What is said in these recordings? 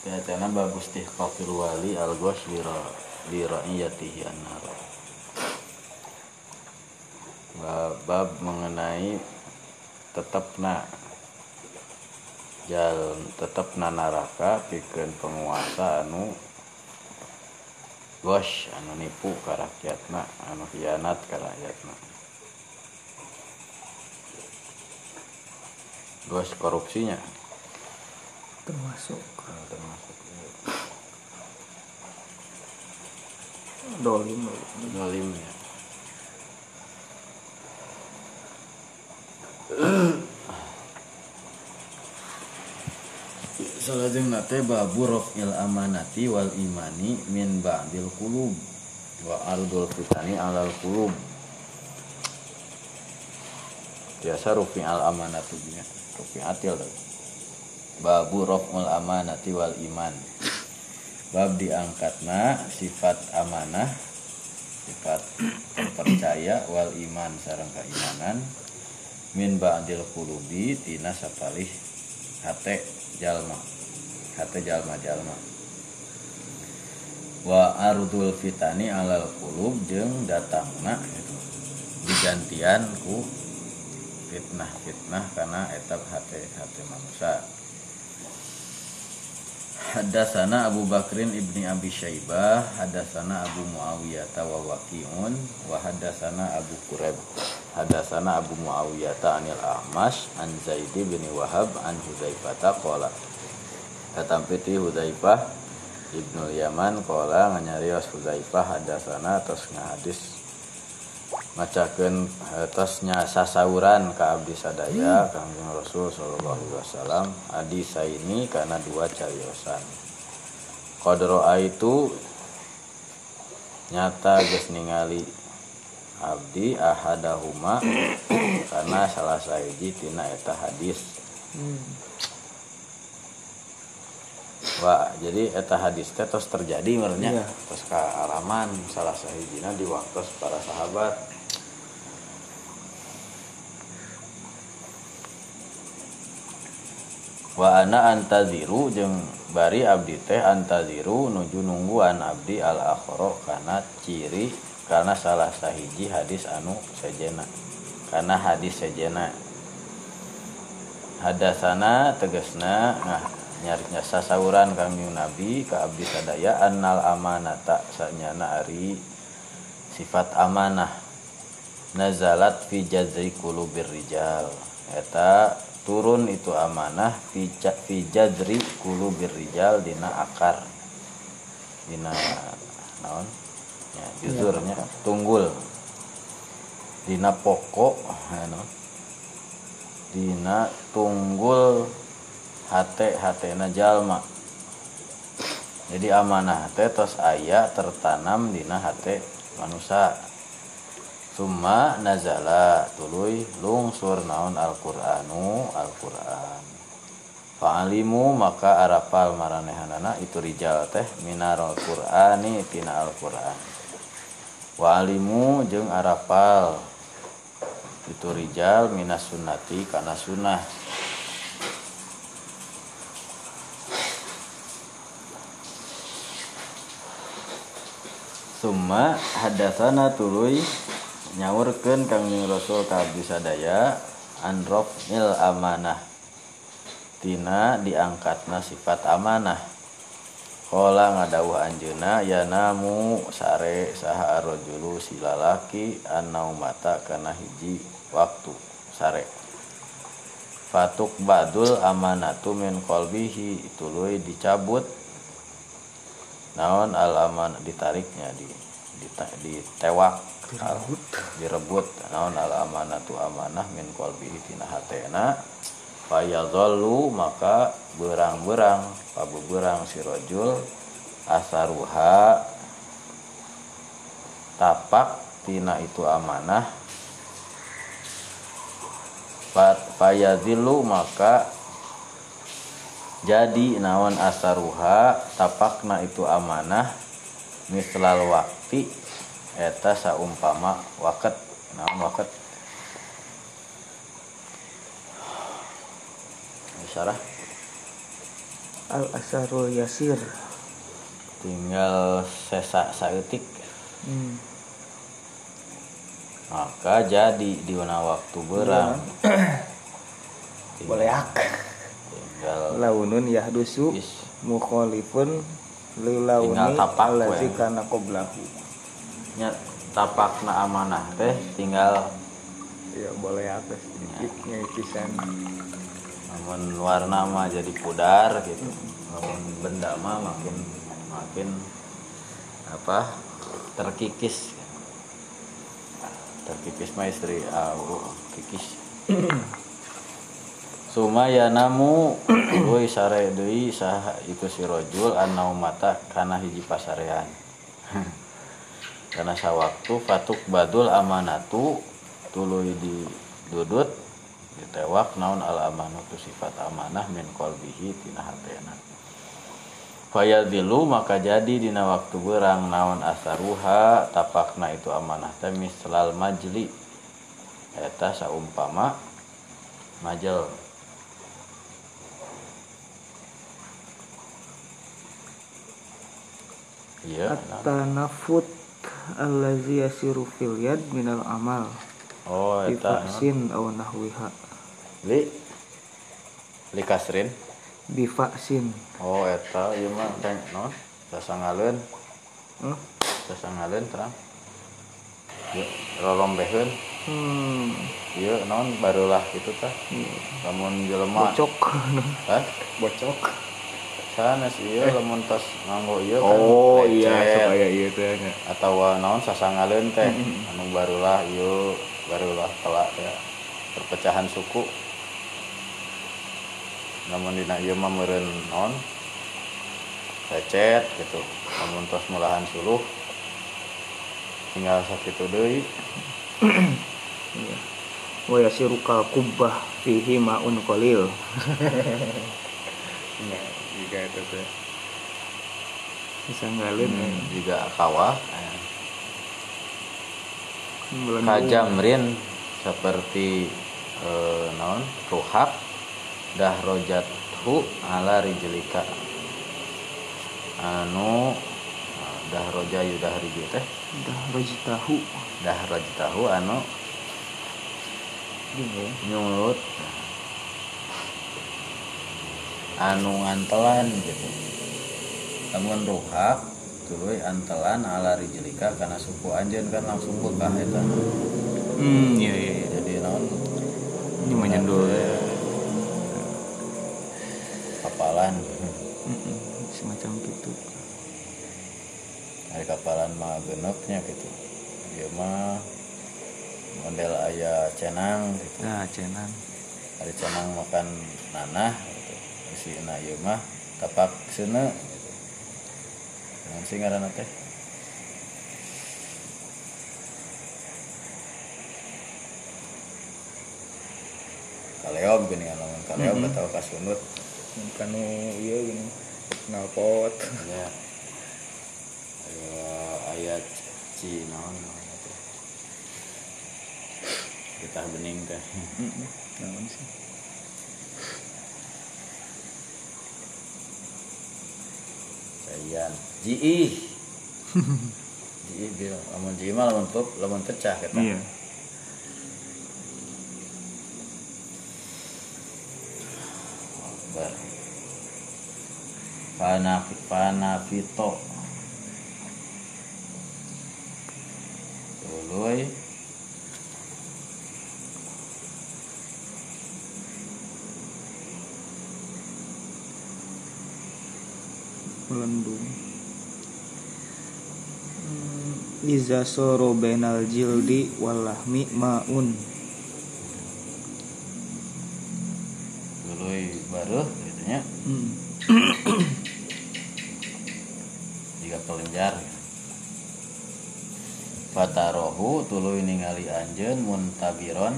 Teatana bagus istihqaqil wali al-ghash li ra'iyatihi an-nar. Bab mengenai tetapna jal tetapna naraka pikeun penguasa anu gos anu nipu ka rakyatna anu hianat ka rakyatna gos korupsinya termasuk. Nah, termasuk. Dolim dolimnya Salajeng nate babu rofil amanati wal imani min ba'dil kulub wa ardul fitani alal kulub biasa rufi al amanatu juga rufi atil tuh. Babu roful amanati wal iman. Bab diangkatna sifat amanah sifat percaya wal iman sareng keimanan. Min ba'dil kulubi tina sapalih hate jalma hate jalma jalma. Wa ardul fitani alal kulub jeung datangna gitu. Digantian ku fitnah fitnah karena etap hate hate manusia Hadasana Abu Bakrin ibni Abi Syaibah Hadasana Abu Muawiyah wa Waqi'un Wa Abu Qureb Hadasana Abu Muawiyah anil Ahmas An Zaidi bin Wahab An Huzaifata Kola Katampiti Huzaifah Ibnu Yaman Kola nganyarios Huzaifah Hadasana Terus ngahadis macakeun tasnya sasauran ka abdi sadaya Kangjeng Rasul sallallahu alaihi wasallam. Adi saini karena dua cariosan qadro itu nyata geus ningali abdi ahadahuma karena salah sahiji tina eta hadis Wah, jadi eta hadis teh tos terjadi merenya Iya. tos ka alaman salah sahijina di waktu para sahabat. Wa ana antaziru jeung bari abdi teh antaziru nuju nungguan abdi al akhro kana ciri karena salah sahiji hadis anu sejena karena hadis sejena hadasana tegesna nah nyarinya sasauran kami nabi ka abdi sadaya annal amanata sanyana ari sifat amanah. Nazalat fi jazri kulubir rijal. Eta turun itu amanah fi, fi jazri kulubir rijal dina akar. Dina naon? Ya juzurnya tunggul. Dina pokok ya, dina tunggul hate hatena jalma. Jadi amanah teh tos aya tertanam dina hate manusia summa nazala tuluy lungsur naon Al-Qur'anu Al-Qur'an. Fa'alimu maka arapal maranehanana itu rijal teh minar Al-Qur'ani tina Al-Qur'an. Wa alimu jeung arapal itu rijal minas sunnati kana sunnah Summa hadasana tuluy nyaurkeun Kangjeng Rasul ka sadaya an raf'il amanah. Tina diangkatna sifat amanah. Kala ngadawuh anjeuna ya namu sare saha arrojulu si lalaki annau mata kana hiji waktu sare. Fatuk badul amanatu min qalbihi tuluy dicabut naon al aman ditariknya di dita- ditewak Direbut. direbut. Naon al amanatu amanah min qalbihi tina hatena. Fayadhallu maka berang-berang pabuberang si rojul asaruha tapak tina itu amanah. Fa- fayadhillu maka jadi naon asaruha tapakna itu amanah mislal wakti eta saumpama waket naon waket? Sarah? Al asarul yasir. Tinggal sesak saeutik hmm. maka jadi di mana waktu berang. Boleh ak launun yahdusu mukhalifun Tinggal tapak allazi kana qablahu. Nya tapakna amanah teh tinggal ya boleh ak sedikit ngicisan namun warna mah jadi pudar gitu. Namun benda mah makin makin apa terkikis. Terkikis mah istri aku kikis Sumaya namu tuluy sare deui saha iku si rojul annau mata kana hiji pasarean. Karena sawaktu fatuk badul amanatu tuluy di dudut ditewak naon al amanatu sifat amanah min qalbihi tina hatena. Fayadilu maka jadi dina waktu berang naon asaruha tapakna itu amanah teh mislal majli eta saumpama majel iya at-tanafut allazi yasiru fil yad minal amal. Oh eta faksin aw nahwiha. Li? Li kasrin? Bi faksin oh eta ieu mah teh non sasangaleun huh? sasangaleun terang. Ieu rolombehkeun hmm. Ieu non barulah gitu tah lamun jelema. Bocok. Hah? bocok sanes ieu lamun tos nganggo ieu kan oh iya lecet. supaya iya teh nya. atau naon sasangaleun teh. Anu barulah ieu barulah kelak ya perpecahan suku. Namun dina ieu mah meureun naon lecet gitu. Namun tos mulahan suluh tinggal sakitu deui. Iya. Wa yasiru kal kubbah fihi maun qalil ya jika itu teh bisa ngalin hmm, juga kawah eh. Melendung. kajamrin seperti eh, naon? Ruhak dah rojathu ala rijlika. Anu eh, dah roja yudah riju teh. Dah rojitahu anu? Gini nyulut anu ngantelan gitu. Namun ruhak tuluy antelan ala rijlika karena suku anjeun kan langsung bekah eta. Hmm iya iya iya. jadi naon? Ini menyendul kapalan. Mm-mm, semacam gitu. Hari kapalan mah genepnya gitu. Dia mah model ayah cenang gitu. Nah cenan hari cenang makan nanah si na ieu mah tapak seuna dengan sing ngaranna teh. Kaleog gini kan lamun kaleog Mhm. atau kasunut kanu iya gini knalpot. Ya aya ayat ci naon namanya teh. Getah bening teh. Naon sih sayan jiih. Jiih bil lamun jiih mah lamun tup lamun pecah kata. Iya. Akbar. Fana panafito Tuluy melendung. Hmm, Iza soro benal jildi walahmi maun. Tuluy baruh gitu nya Hmm. jika kelenjar. Fatarohu tuluy ningali anjeun muntabiron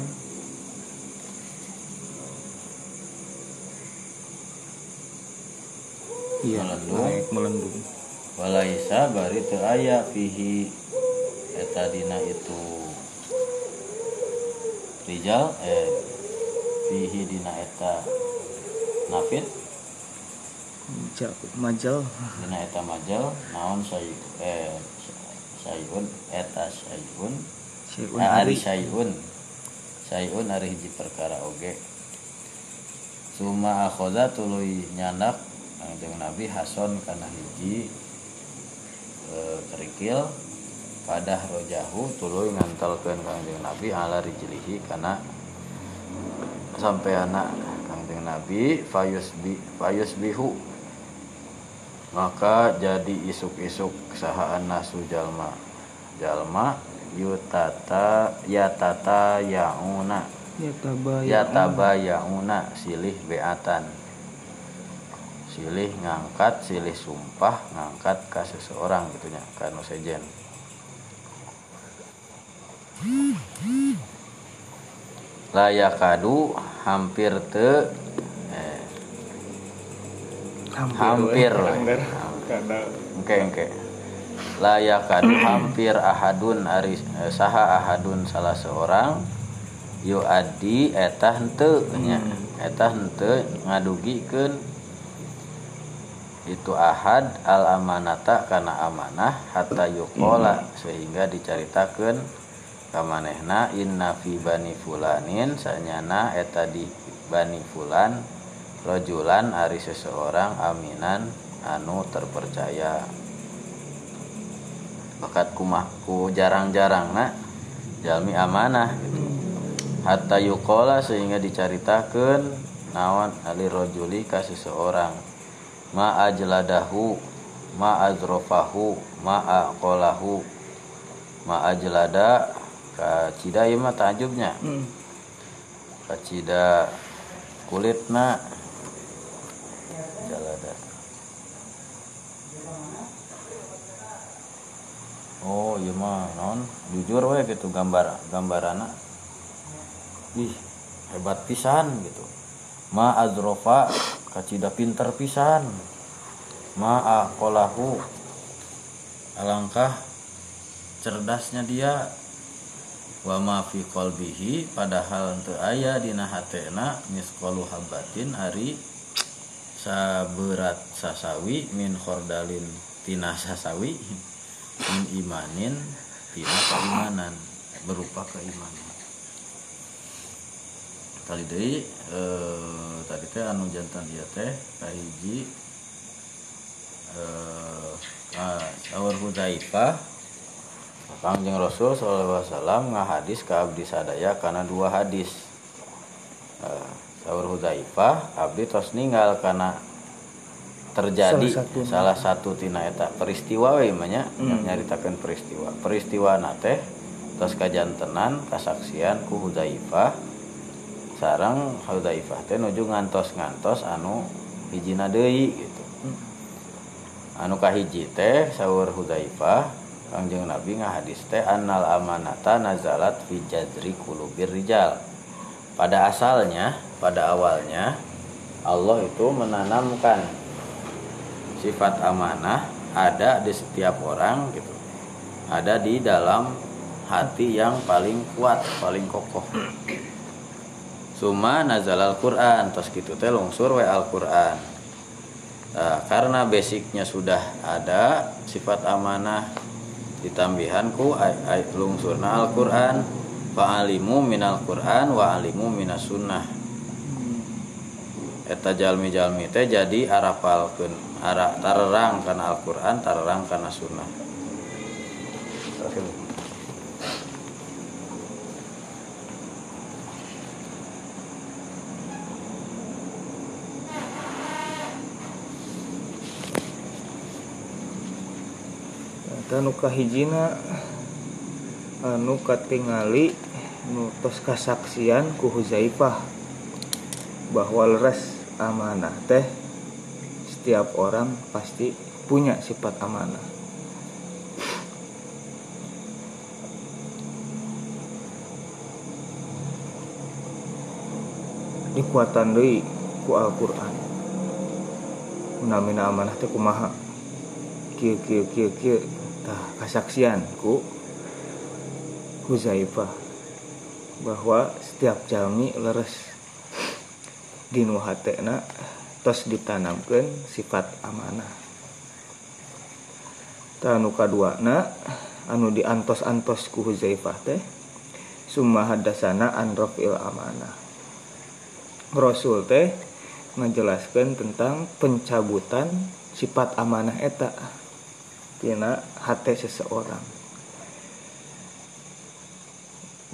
Iya, Melendung. naik melendung. walaisa bari teu aya fihi. Eta dina itu rijal eh fihi dina eta nafid. Ja- majal. Dina eta majal naon say eh sayun eta sayun syai'un eh, ari sayun sayun ari hiji perkara oge. Suma akhoda tuluy nyandak Kanjeng Nabi hason kana hiji eh, kerikil padah rojahu tuluy ngantelkeun Kanjeng Nabi ala rijlihi kana sampai anak Kanjeng Nabi fayusbi fayusbihu maka jadi isuk-isuk sahaan nasu jalma. Jalma yutata yatata yauna. Ya yatabayauna silih beatan silih ngangkat silih sumpah ngangkat ke seseorang gitunya kanu sejen layakadu hampir te eh, hampir hampir karena Engke engke. Layakadu hampir ahadun ari eh, saha ahadun salah seorang yu adi eta henteu nya. Eta henteu ngadugikeun itu ahad al amanata kana amanah hatta yuqala sehingga dicaritakeun kamanehna inna fi bani fulanin sanyana eta di bani fulan rojulan ari seseorang aminan anu terpercaya. Bakat kumahku jarang-jarang nak jalmi amanah. Hatta yukola sehingga dicaritakan nawan ali rojuli ka seseorang ma ajladahu ma azrofahu ma aqolahu ma ajlada ka cida ieu mah tajubnya Hmm. ka cida kulitna. Jalada. Oh iya mah non jujur we gitu gambar gambarana. Ih hebat pisan gitu ma azrofa kacida pinter pisan. Ma akolahu alangkah cerdasnya dia. Wa ma fi qalbihi padahal teu aya dina hatena misqalu habatin ari saberat sasawi min khordalin tina sasawi min imanin tina keimanan berupa keimanan kali deui eh, tadi teh anu jantan dia teh kahiji eh ah, sawar Hudzaifah Kangjeng Rasul sallallahu alaihi wasallam ngahadis abdi sadaya karena dua hadis. Eh, Sahur Hudzaifah abdi tos ninggal karena terjadi Salah satu. tina eta peristiwa we nya Hmm. nyaritakeun peristiwa. Peristiwa na teh tos kajantenan kasaksian ku Hudzaifah sareng Hudzaifah teh nuju ngantos-ngantos anu hijina deui gitu. anu kahiji teh sahur Hudzaifah Kangjeng Nabi ngahadis teh annal amanata nazalat fi jadri kulubir rijal. Pada asalnya, pada awalnya Allah itu menanamkan sifat amanah ada di setiap orang gitu. Ada di dalam hati yang paling kuat, paling kokoh. Suma nazal Al-Qur'an, tos kitu teh lungsur we Al-Qur'an. Nah, karena basicnya sudah ada sifat amanah ditambihan ku ay, ay, lungsurna Al-Qur'an. Fa'alimu minal Qur'an wa alimu minas sunnah. Eta jalmi-jalmi teh jadi arapalkeun ara tarerang kana Al-Qur'an tarerang kana sunnah Eta nu kahijina anu katingali nu tos kasaksian ku Huzaifah bahwa leres amanah teh setiap orang pasti punya sifat amanah. Dikuatan deui ku Al-Qur'an. Menamina amanah teh kumaha? kieu kieu kieu kieu tah kasaksian ku Huzaifah bahwa setiap jalmi leres. Dinu hatena tos ditanamkan sifat amanah. Tanu kaduana anu diantos-antos ku Huzaifah teh summa hadasana an rafil amanah. Rasul teh menjelaskan tentang pencabutan sifat amanah eta tina hati seseorang.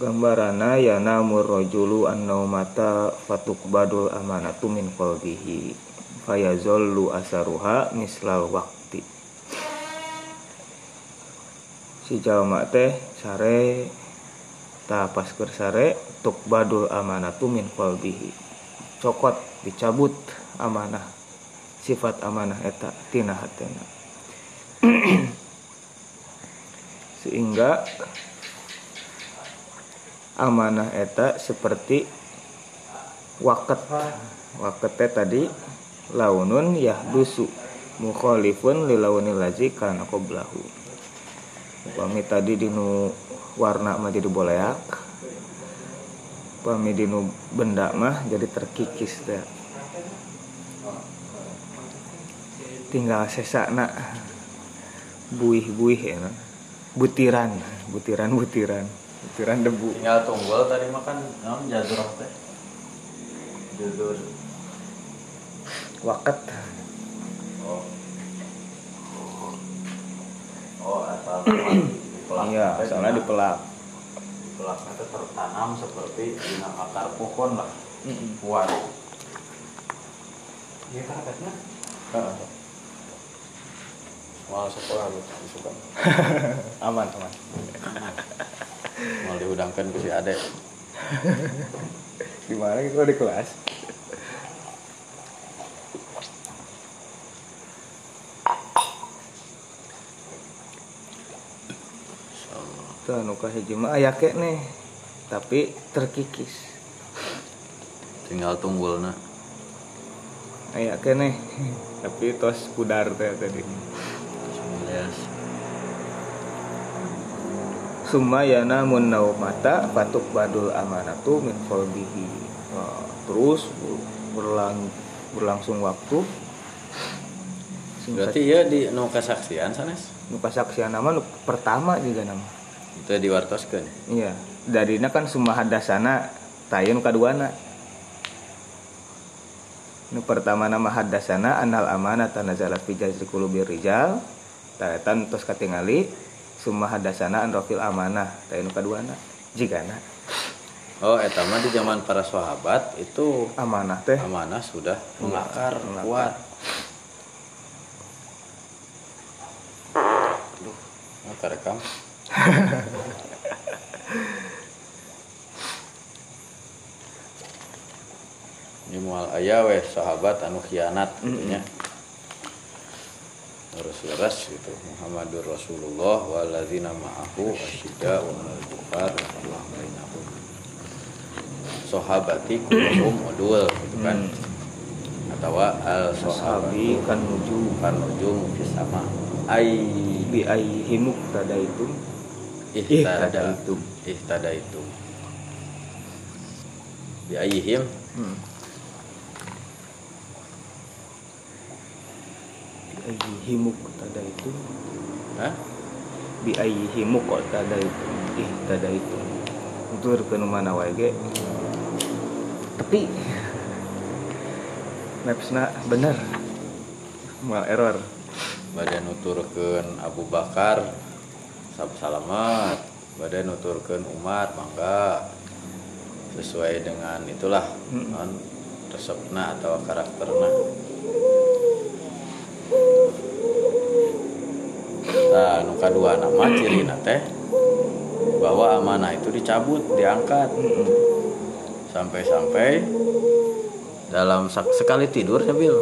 Gambarana ya namur rojulu an naumata badul amanatu min qalbihi fayazallu asaruha mislal wakti si jalma teh sare ta paskur sare badul amanatu min qalbihi. Cokot dicabut amanah sifat amanah eta tina hatena sehingga amanah eta seperti waket. Waket tadi launun yahdusu mukhalifun lilaunil lazi kana qoblahu. Upami tadi dinu warna mah jadi boleak upami dinu benda mah jadi terkikis teh. Tinggal sesakna buih-buih ya no? butiran butiran butiran. Butiran debu. Tinggal tunggul tadi makan non jadur teh jadur waket oh. Oh asal iya asalnya dipelak pelak. Itu tertanam seperti di akar pohon lah. Kuat. Iya kan katanya Mal sekolah lu suka. aman aman. Mau diudangkan ke si Ade. Gimana kalau di kelas? Tuh anu hiji mah aya nih. Tapi terkikis. Tinggal tunggulna. Aya nih. Tapi tos pudar teh tadi. Yes. Sumayana mata batuk badul amanatu min qalbihi. Nah, terus berlang berlangsung waktu Berarti ya di nu kasaksian sanes. Nu kasaksian nama nu pertama juga nama. Itu diwartoskeun. Iya. Darina kan summa hadasana tayun kaduana. Nu pertama nama hadasana anal amanah tanazala fi jazri qulubi rijal taetan terus katingali summa hadasana an rafil amanah. Tainu kaduana jigana. Oh etama di zaman para sahabat itu amanah teh. Amanah sudah mengakar kuat. Aduh, rekam. Ini mual ayah weh sahabat anu khianat gitu nya harus leres gitu. Muhammadur Rasulullah waladzina ma'ahu asyidda wa al-kufar bainahum. Sahabati kulluhum udul gitu kan? Atau al sahabi kan nuju. kan nujum fi sama ai bi aihimuk tada itu ihtada itu ihtada itu bi aihim? Hmm. Ayyihimuk tada itu. Hah? bi ayyihimuk kok tada itu. Ih tada itu. Tur ke mana wae ge? Tapi mapsna bener. Mal error. Badan nuturkeun Abu Bakar sab salamat. Badan nuturkeun Umar mangga. Sesuai dengan itulah non resepna atau karakterna nah nu kadua nama cirina teh bahwa amanah itu dicabut diangkat. Sampai-sampai dalam sekali tidur ya Bil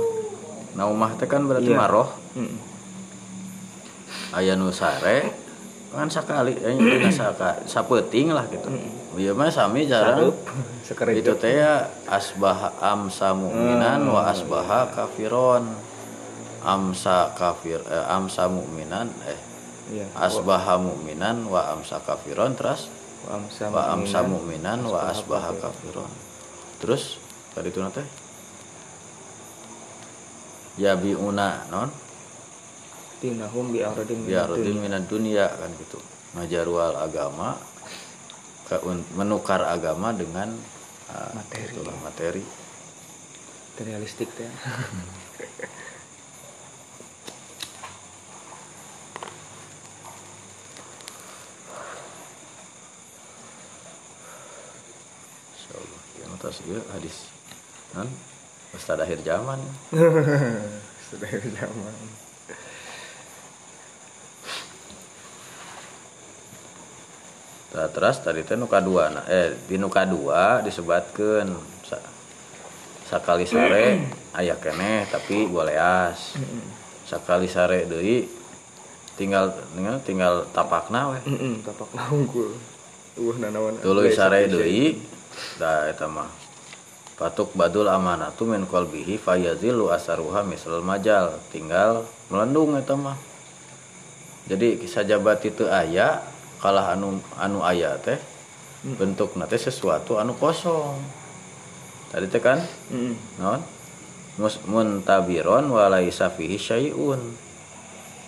naumah teh kan berarti Iya. maroh. Hmm. aya nu sare kan sekali saka sapeting lah gitu. Ieu mah sami jarang. Itu teh ya asbah amsa mu'minan wa asbaha kafiron amsa kafir eh, amsa mu'minan eh Iya. asbaha mu'minan wa amsa kafiron terus? Wa amsa wa amsa mu'minan, mu'minan wa asbaha kafiron. terus tadi itu nate? Yabiuna non? Dinahum bi aradin biar minat dunia kan gitu. Ngajarwal agama menukar agama dengan uh, Materi. itulah materi. Materialistik ya atas ieu hadis non Ustaz akhir zaman. Sudah zaman. Tah, terus tadi teh nu kadua nah, eh di nu kadua disebatkeun sa- sakali sare aya keneh tapi boleas sakali sare deui tinggal tinggal tinggal tapakna we. Heeh tapak naungkul uh nanawan tuluy sare deui da eta mah patuk badul amanatu min qalbihi fayazilu asaruha misal majal. Tinggal melendung eta mah. Jadi sajabat itu aya kalah anu anu aya teh bentuk teh sesuatu anu kosong. Tadi teh kan? Heeh non? Muntabiron walaisa fihi syai'un.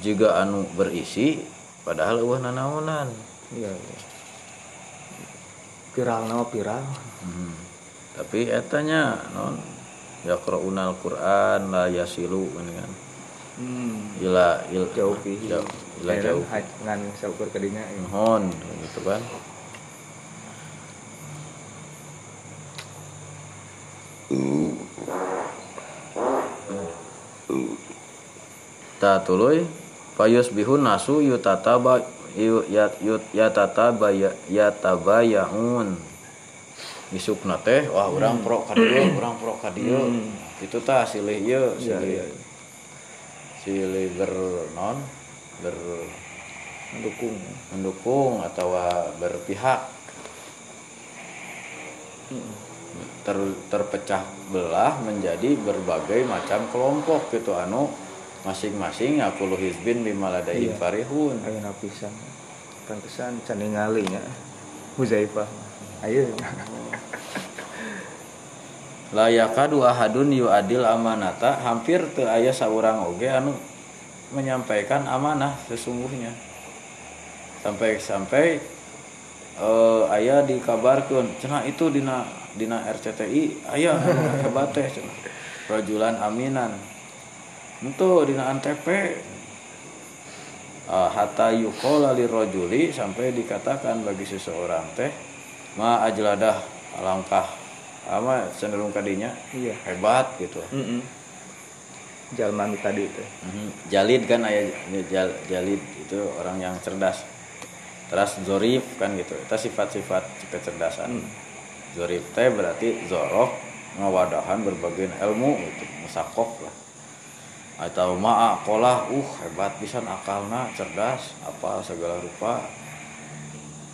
Juga anu berisi padahal eueuh nanaonan iya iya viral nama viral Hmm. Tapi etanya non yaqraunal Quran la yasilu ini kan. hmm Ila il jauh ila Ayeuna jauh. ngan saukur kadinya ya. Mohon gitu kan. Ta tuluy payus bihun nasu yutataba yu ya ya yatabayaun isukna teh wah urang pro ka dieu urang pro ka dieu itu tah silih ieu Iya, silih. iya. silih ber non ber mendukung. mendukung atau berpihak. Ter, terpecah belah menjadi berbagai macam kelompok gitu anu masing-masing aku hizbin bimaladai Iya. farihun. Ayeuna pisan pantesan can ningali nya Huzaifah ayo. Layakadu ahadun yuadil amanata. Hampir teu aya saurang oge anu menyampaikan amanah sesungguhnya. Sampai sampai eh aya dikabarkeun cenah itu dina dina RCTI aya anu hebat teh cenah. Rajulan aminan itu dina antp uh, hatta yuqala lirajuli sampai dikatakan bagi seseorang teh ma ajladah alangkah ama cenderung kadinya iya hebat gitu heeh jalma nu tadi teh Mhm. Jalid kan ayah jal, jalid itu orang yang cerdas. Terus zorif kan gitu. Itu sifat-sifat kecerdasan. Zorif teh berarti zorok ngawadahan berbagai ilmu gitu, musakof lah. Atau ma'a kolah, uh hebat pisan akalna, cerdas, apa segala rupa.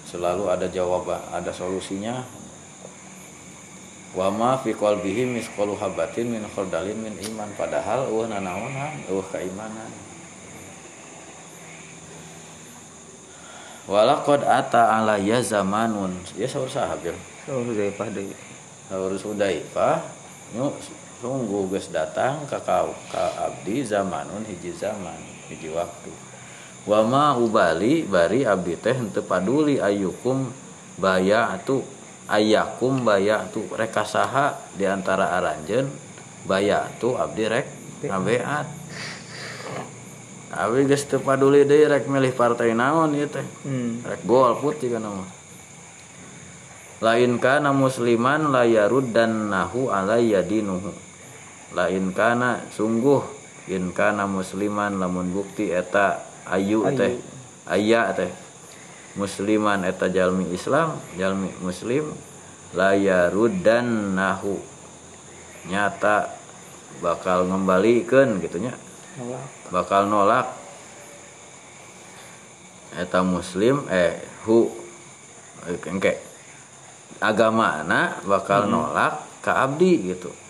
Selalu ada jawaban, ada solusinya. Wa ma fi qalbihi misqalu habatin min khardalin min iman. Padahal eueuh nanaonan eueuh keimanan. Walaqad ata alayya zamanun. Ya saur sahabil oh Huzaifah deui saur Hudaifah nu sungguh geus datang ka kau ka abdi zamanun hiji zaman hiji waktu. Wa ma ubali bari abdi teh henteu paduli ayyukum bayatu ayakum bayatu. Rek saha di antara aranjeun bayatu abdi rek ngabeat. Abi geus teu paduli deui rek milih partai naon ieu teh. Hmm. Rek golput juga nama lain kana musliman la yaruddan nahu ala yadinuhu lain kana sungguh. In kana musliman lamun bukti eta ayu Ayu. teh. Aya teh. Musliman eta jalmi islam jalmi muslim la yaruddan nahu nyata bakal ngembalikan gitunya bakal nolak. Eta muslim eh hu. Engke. Agama anak bakal nolak ka abdi gitu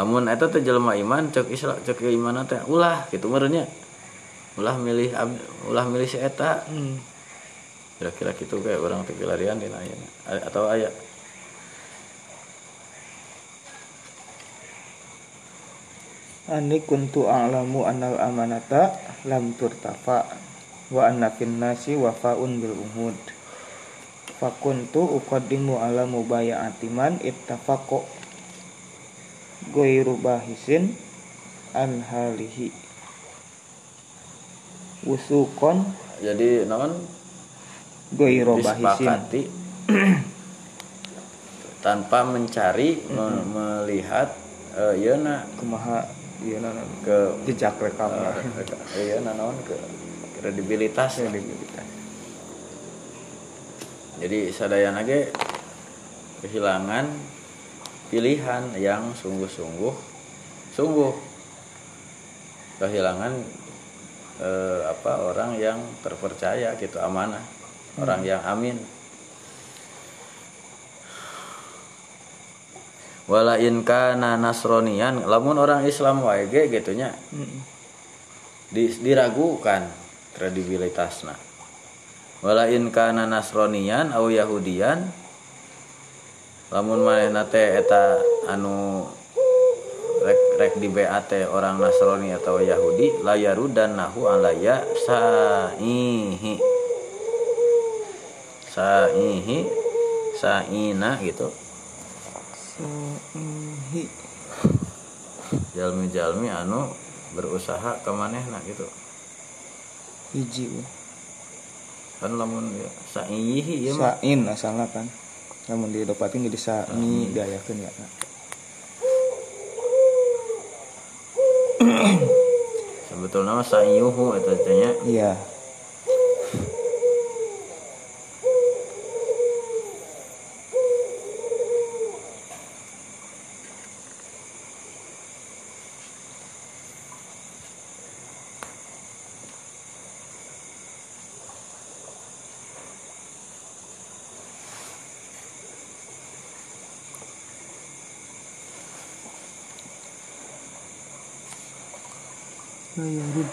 lamun eta teh jelema iman cek islam cek iman teh ulah gitu merenya ulah milih ulah milih si eta. Hmm. Kira-kira gitu kayak orang teh larian di ayeuna A- atau aya. Ani kuntu a'lamu anal amanata lam turtafa wa anna fin nasi wafaun bil umud. Fakuntu uqaddimu ala mubaya'ati man ittafaqo ghairu bahisin an halihi. Usukon jadi non ghairu bahisin. tanpa mencari me- melihat eh iya na. Kumaha ieu naon ke jejak rekam. eh, iya na naon? Ke kredibilitas. Kredibilitas. jadi sadayana ge kehilangan pilihan yang sungguh-sungguh sungguh. Kehilangan eh, apa orang yang terpercaya gitu amanah. Orang yang amin. Wala in kana nasronian lamun orang Islam wae ge gitunya Mm. di- diragukan kredibilitasna. Wala in kana nasronian au yahudian lamun manehna teh eta anu rek rek di BAT orang Nasrani atau Yahudi layaru dan nahu alaya saihi. Saihi saina gitu. Saihi. jalmi-jalmi anu berusaha ke manehna gitu. Hiji. Kan lamun ya, saihi ya mah. Sain kan namun didapatin jadi sami gayakeun ya. Sebetulnya mah saiyuhu eta teh nya. Iya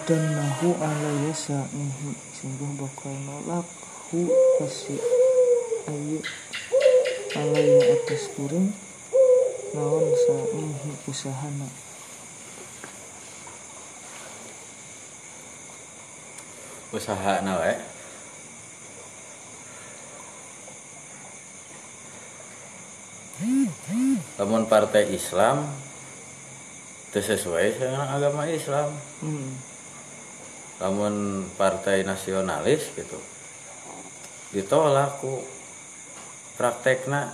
Layaruddan nahu alaya sa'ihi Sungguh bakal nolak hu pasti. Ayu alaya atas kuring Naon sa'ihi usahana. Usaha na we lamun partai Islam sesuai dengan agama Islam. Hmm. Lamun partai nasionalis gitu ditolak ku. Praktekna.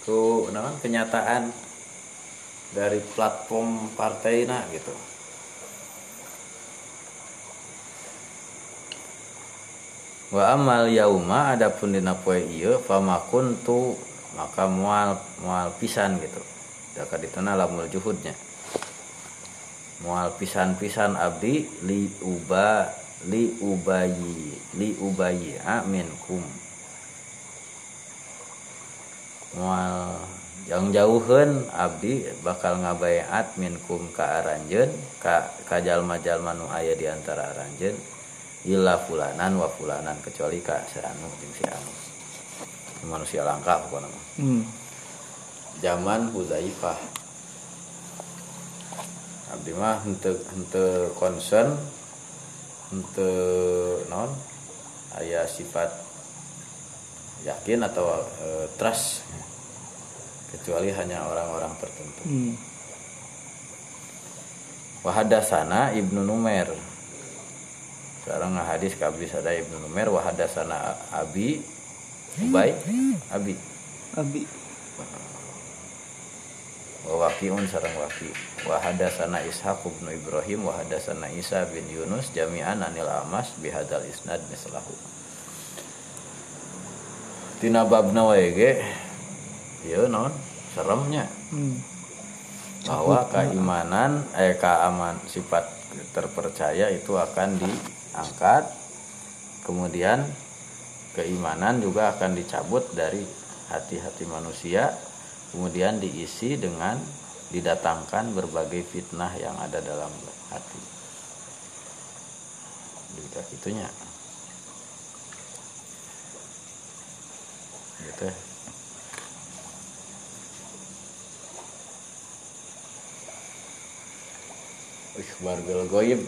Ku naon kenyataan dari platform partai gitu. Wa amal yauma adapun dina poe ieu famakun tu maka mual mual pisan gitu. Daka dituna lamul juhudnya mual pisan-pisan abdi li uba li ubayi li ubayi minkum mual yang jauhen abdi bakal ngabayat minkum ka aranjeun ka ka jalma-jalma nu aya di antara aranjeun illa fulanan wa fulanan kecuali ka si anu jeung si anu manusia langka pokoknya. Hmm. zaman Huzaifah abdi mah henteu henteu concern henteu non aya sifat yakin atau eh, trust. Kecuali hanya orang-orang tertentu. Hmm. wahadasana ibnu numer. Sekarang hadis ke abdi sada ibnu numer wahadasana abi ubay. Abi. Abi wa waqi'un sareng waqi wa hadatsana ishaq bin ibrahim wa hadatsana isa bin yunus jami'an anil amas bihadzal isnad mislahu. Tina babna wae ge ieu naon seremnya. Hmm. bahwa keimanan eh keaman sifat terpercaya itu akan diangkat. Kemudian keimanan juga akan dicabut dari hati-hati manusia kemudian diisi dengan didatangkan berbagai fitnah yang ada dalam hati. Juga itunya. Gitu. Ikhbar bil goib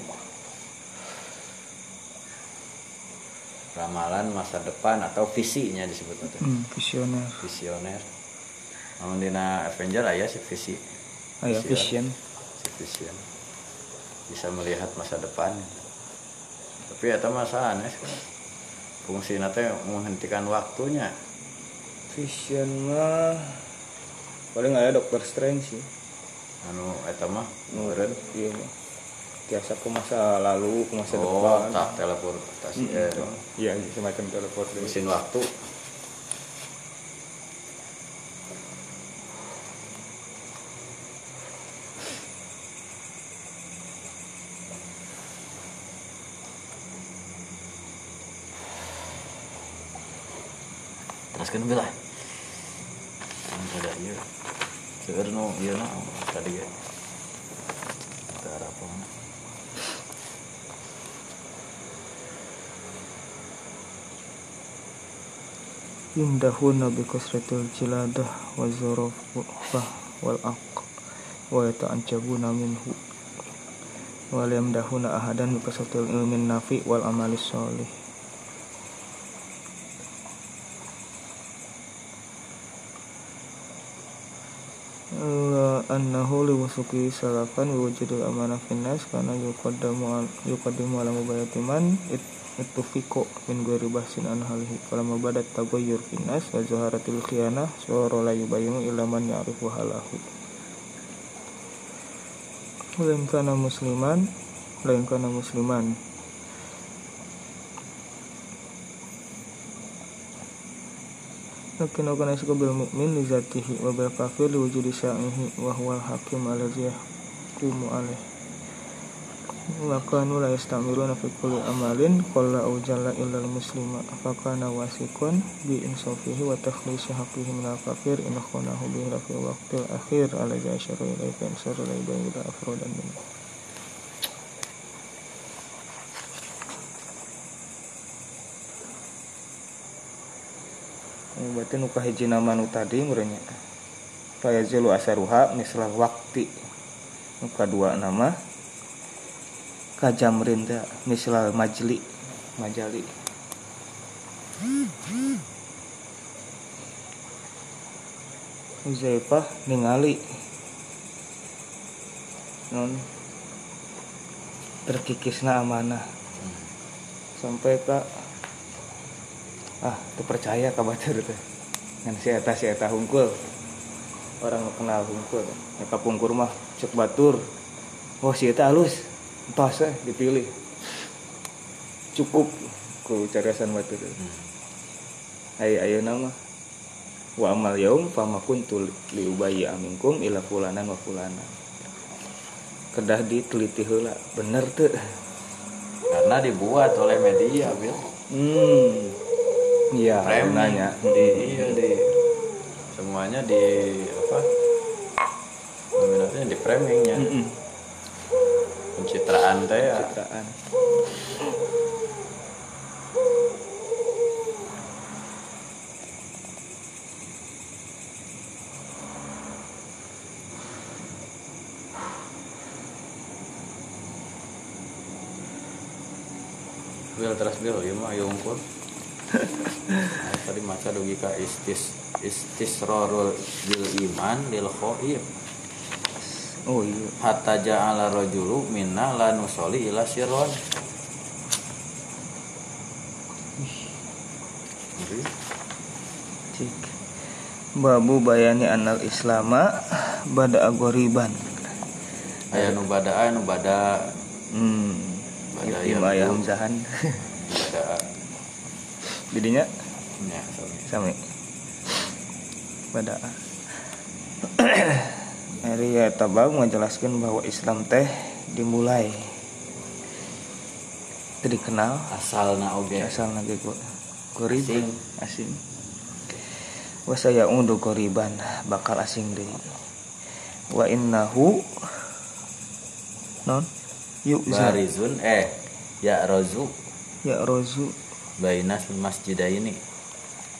ramalan masa depan atau visinya disebut itu? Hmm, visioner. Visioner namun dina Avenger? Aya si visi aya vision si vision bisa melihat masa depan. Tapi itu masa aneh fungsi nanti menghentikan waktunya. Vision mah paling aya dokter strange sih. Anu eta mah? Nuren, iya mah. biasa ke masa lalu ke masa oh depan. tak teleportasi Mm, eh, iya semacam teleport. Mesin waktu teruskan bila ada iya seueur nu ieu na tadi kita apa? Yumdahuna bi kasratil jiladah wa zurafah wal aq wa yata'ajabuna minhu. Wa yamdahuna ahadan bi kasratil ilmin nafi wal amali sholih wa annahu li wusuki salafan wa wujudil amanah finnas karena yuqaddamu yuqaddimu ala mubayati man it ittufiqo min ghairi bahsin an halihi. Falamma badat taghayyur finnas wa zaharatil khiyanah sura la yubayinu illa ya'rifu halahu. Lain kana musliman lain kana musliman Lakin akan yasku bil mu'min li zatihi wa bil kafir li wujudi wa huwa al-hakim alladhi yahkumu alaih wa kanu la yastamiruna fi amalin qalla aw jalla illa al-muslima. Fa kana wasikun bi insafihi wa takhlisi haqqihi min al-kafir in khanahu bi fi waqtil akhir. Alladhi asharu ilaihi fa insara la yubayyin afrodan min berarti nu kahiji nama nu tadi murenya Fayazilu asaruha misal wakti. Nu kadua nama. Kajamrin teh misal majli. Majali. Uzaifah ningali. Non. Terkikisna amanah. Sampai ke ah tuh percaya ka batur teh ngan si eta si eta hungkul orang kenal hungkul eta pungkur mah cek batur. Oh si eta halus. Entos eh dipilih. Cukup ku cariasan batur. Ayo ayo nama. Wa amal yaum fama kuntu li ubayyi aminkum ila fulanan wa fulanan. Kedah diteliti heula. Bener tuh. Karena dibuat oleh media bil. Hmm iya framing nanya. Di iya di semuanya di apa? Nominasinya di framingnya. Mm-mm. pencitraan teh ya. Citraan bil terus bil ieu mah ieu unggul Nah, tadi maca dugi ka istis istisrarul bil iman lil khaif oh iya. Hatta ja'ala rajulu minna la nusolli ila sirron cik. Babu bayani anal islama bada agoriban. Aya nu bada aya nu bada. Hmm. Bada ayam ayah hamzahan jadinya nya sami. sami. Ari ya tabang menjelaskan bahwa Islam teh dimulai itu dikenal asalna oge. Asal nage go goriban asing. Wa saya undu goriban bakal asing deh. Wa innahu non? Yuk barizun eh ya rozu. Ya rozu bainas masjidaini.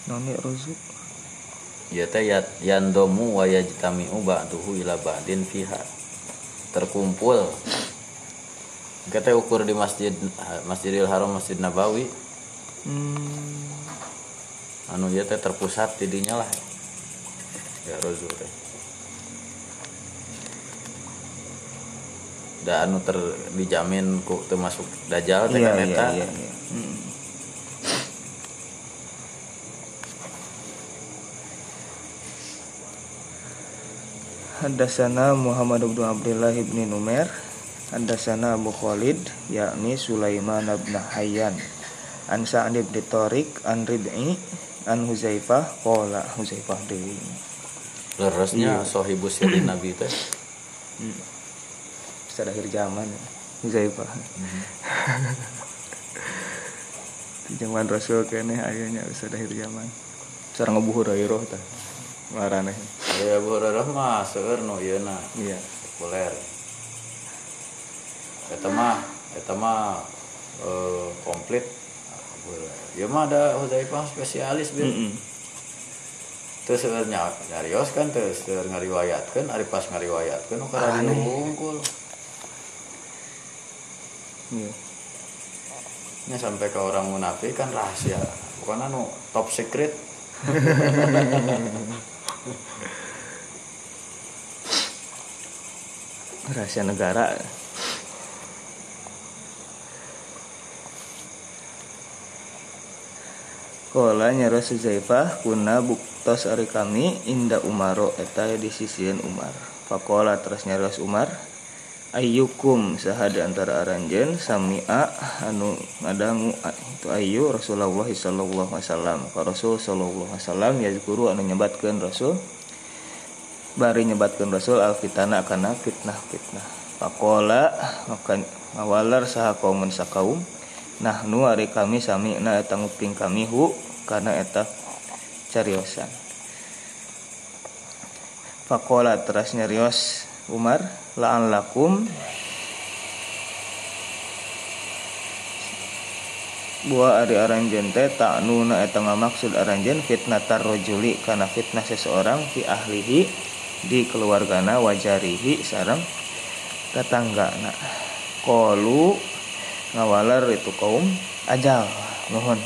Non ya rozu ya teh ya yandomu wa yajtami'u ba'duhu ila ba'din fiha. Terkumpul. Kita ukur di masjid Masjidil Haram Masjid Nabawi. Hmm, anu ya teh terpusat tidinya lah. Ya Rasul teh. Da anu ter dijamin ku termasuk dajjal teh iya kan iya eta. iya iya. Hmm. Hadasana Muhammad bin Abdullah bin Numair. Hadasana Abu Khalid yakni Sulaiman bin Hayyan. An Sa'ad bin Tariq An Rib'i An Huzaifah. Qala Huzaifah deui lerasnya sohibu sirin Nabi teh. Bisa akhir zaman ya. Huzaifah. Di zaman Rasul kene ayahnya bisa akhir zaman. Sarang ngebuhur ayo roh tah Marane ya Abu Hurairah mah seueur nu ieu na. Iya. Populer. Eta mah eta mah eh, komplit. Ya mah ada Hudzaifah spesialis bil Mm-mm. terus seueur nya- nyarios kan terus seueur ngariwayatkeun ari pas ngariwayatkeun nu kada Aneh. unggul Iya. Nya sampai ke orang munafik kan rahasia. Bukan anu top secret rahasia negara Kola nyara Suzaifah kuna buktos ari kami inda Umaro eta di sisian Umar. Fakola terus nyaros Umar ayyukum sahada antara aranjen sami'a anu ngadangu itu ayu Rasulullah sallallahu alaihi wasallam. Rasul sallallahu alaihi wasallam yazkuru anu nyebatkeun Rasul bari nyebatkan Rasul al fitana kana fitnah fitnah. Pakola maka ngawalar saha kaumun sakaum. Nah nu ari kami sami na eta nguping kami hu karena eta cariosan. Pakola teras nyarios Umar la'an lakum. Buah ari aranjen teh tak nuna eta ngamaksud aranjen fitnah tarrojuli karena fitnah seseorang fi ahlihi di keluargana wajarihi sarang tetanggana. Kolu ngawalar itu kaum ajal nuhun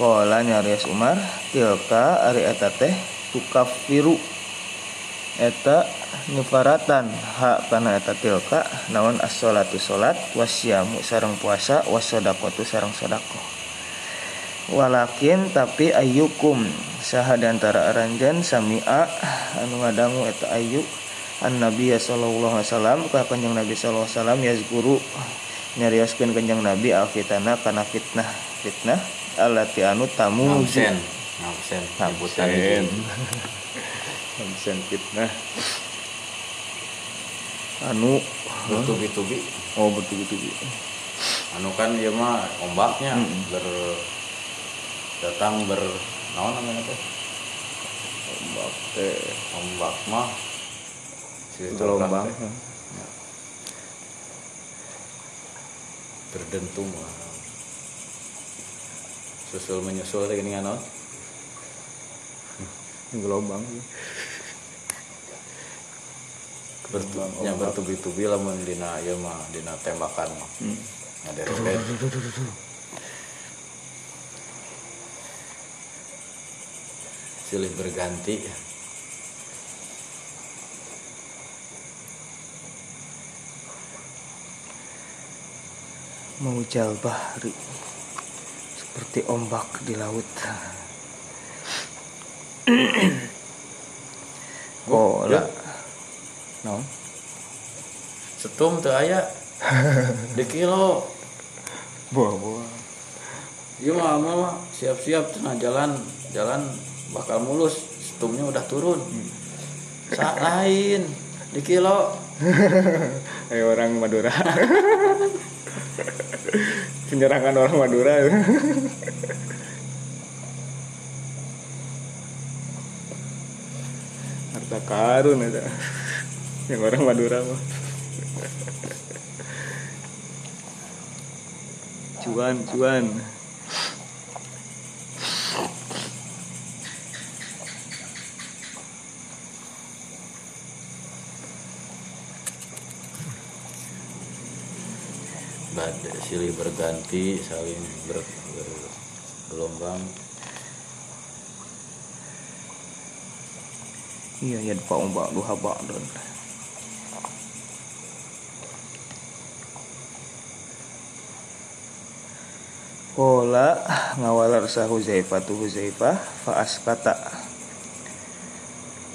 kola nyarias Umar tilka ari eta teh tukafiru eta nyuparatan hak kana eta tilka naon as-sholatu salat wasyamu sareng puasa wasodaqatu sareng sedekah walakin tapi ayyukum saha di antara aranjan sami'a anu ngadangu eta ayyuk an nabi sallallahu alaihi wasallam ka kanjeng nabi sallallahu alaihi wasallam yazguru nyarioskeun kanjeng nabi al fitnah kana fitnah fitnah alati anu tamu nyebutan Absen. itu Absen fitnah. Anu bertubi-tubi oh betul. anu kan ieu mah ombaknya Mm-mm. ber datang ber naon namanya teh? Ombak teh. Ombak mah si gelombang. berdentum lah. susul menyusul teh gini naon? Gelombang. Bertu- yang bertubi-tubi lamun dina ieu mah dina tembakan mah. Hmm. ngaderet silih berganti Maujal bahri seperti ombak di laut. Kola. ya. No. setum teu aya di kilo Buah-buah. Iya mah mah, siap-siap jalan jalan bakal mulus setumnya udah turun Sa lain di kilo Ayo orang Madura. Penyerangan orang Madura. Harta karun ada. Yang orang Madura mah. Cuan, cuan. badai silih berganti saling ber, ber- iya ya pak ombak duha ba'dun Kola ngawalar sa Huzaifah tu Huzaifah fa askata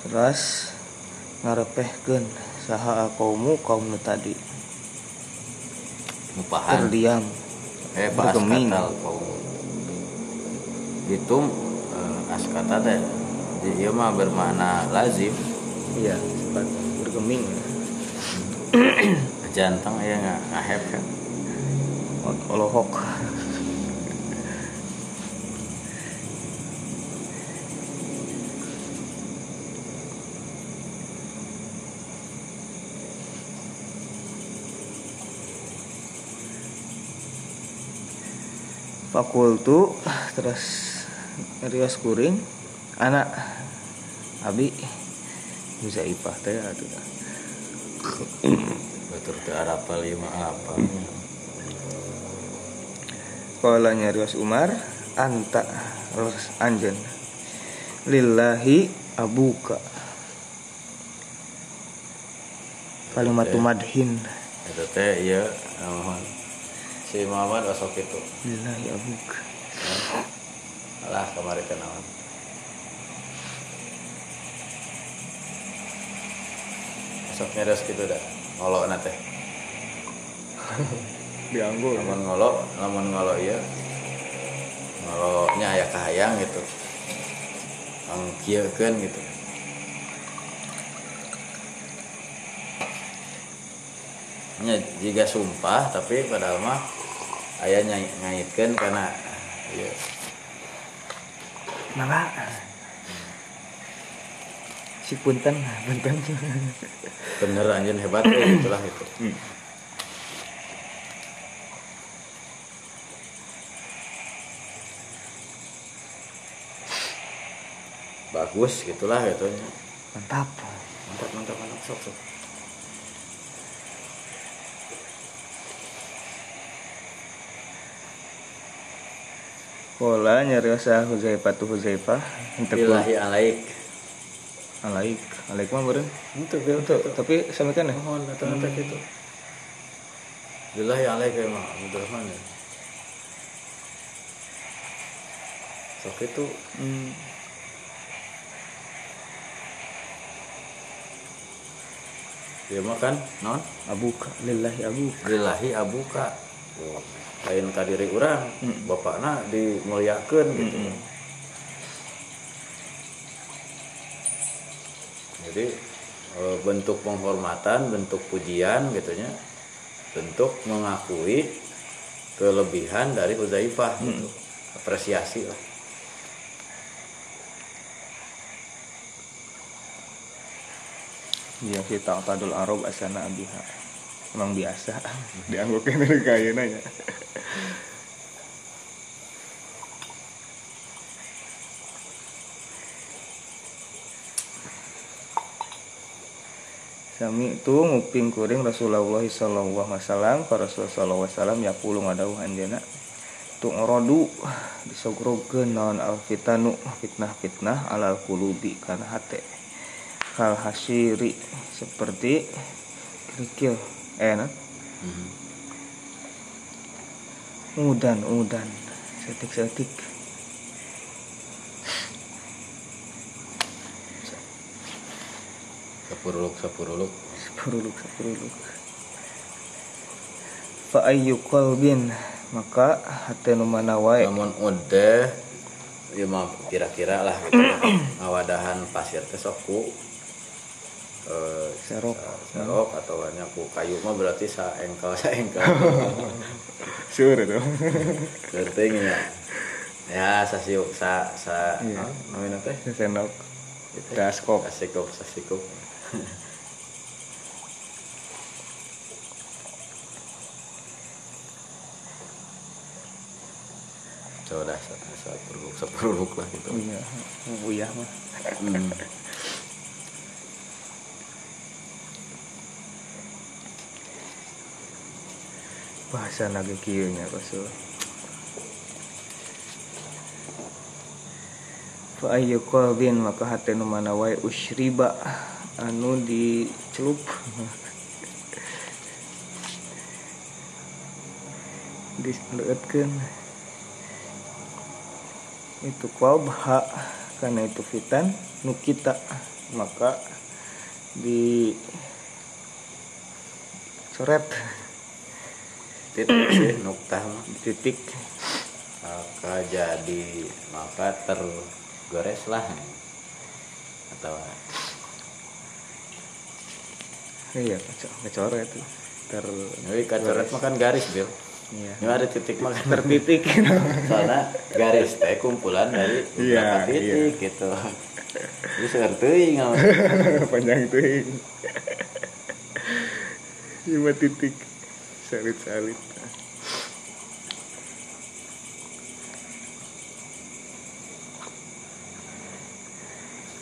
Terus ngarepehkeun saha kaumu kaum tadi mupahan terdiam. Eh bergeming. itu eh, askata teh ieu mah bermakna lazim. Iya sempat bergeming. Jantung ya nggak ngahep kan? Olohok Fakultu terus Rios kuring anak Abi Huzaifah teh atuh. Betul ke arapal lima apa? Kala nyarios Umar anta terus anjen lillahi abuka. Kalimatu madhin itu teh iya naon si Muhammad osok itu. Lillahi abuka alah kemarin kenalan. Osok nyeres gitu dah. Ngolok nate dianggur. Lamun ngolok lamun ngolok iya. Ngoloknya aya kahayang gitu. Angkiekeun gitu. Nya jika sumpah tapi padahal mah aya ngaitkeun karena iya. Mangga si punten punten. Bener anjing hebat ya itulah itu. Bagus gitulah gitu mantap. Mantap mantap mantap. Sok sok Kola nyarios sa Huzaifah tu Huzaifah. Untuk billahi alaik. Alaik. Alaik mah beureun. Itu Tuh, tapi sami kan ya? Mohon datang datang gitu billahi alaik emang Abdurrahman ya. Sok itu. Hmm. dia mah kan non? Abuka. Lillahi abuka. Lillahi abuka. Oh, lain kadiri orang Mm. bapakna dimuliakeun gitu. Mm-mm. jadi eh, bentuk penghormatan bentuk pujian gitunya bentuk mengakui kelebihan dari Huzaifah gitu. Apresiasi lah. Iya kita tadul arab asana abiha Emang biasa. Dianggukin dari kaya nanya Sami itu nguping kuring Rasulullah sallallahu wasallam. Ka Rasulullah sallallahu wasallam ya puluh ngadauh anjeuna tu ngorodu disogrogeun naon al fitanu fitnah-fitnah alal qulubi kana hate. Kal hasiri seperti kerikil eh nah. Udan udan. Setik setik sepuruluk sepuruluk. Sepuruluk sepuruluk. Fa ayyu qalbin. Maka hati nu mana wae namun udah ya mah kira-kira lah. Gitu ngawadahan pasir teh sok ku eh, serok serok atau banyak ku kayu mah berarti sa engkel sa engkel sure itu. Penting ya ya sa siuk sa sa Iya. ah, namanya teh. Senok daskop sasikup sasikup coba sa sa sepuruluk lah gitu. Iya buyah mah. Hmm. Bahasa nage kieu nya fa ayyu qalbin maka hate nu mana wae usriba anu dicelup. Diseleutkeun itu qalb ha karena itu fitan nu kita maka di coret titik nuktah mah titik. Maka jadi maka tergores lah. Atau iya keco- kecoret ter jadi kan coret mah kan garis bil. Iya. Ini ada titik mah kan tertitik. Soalnya garis teh kumpulan dari Iya, beberapa titik gitu. Jadi seperti nggak panjang tuh lima titik salit salit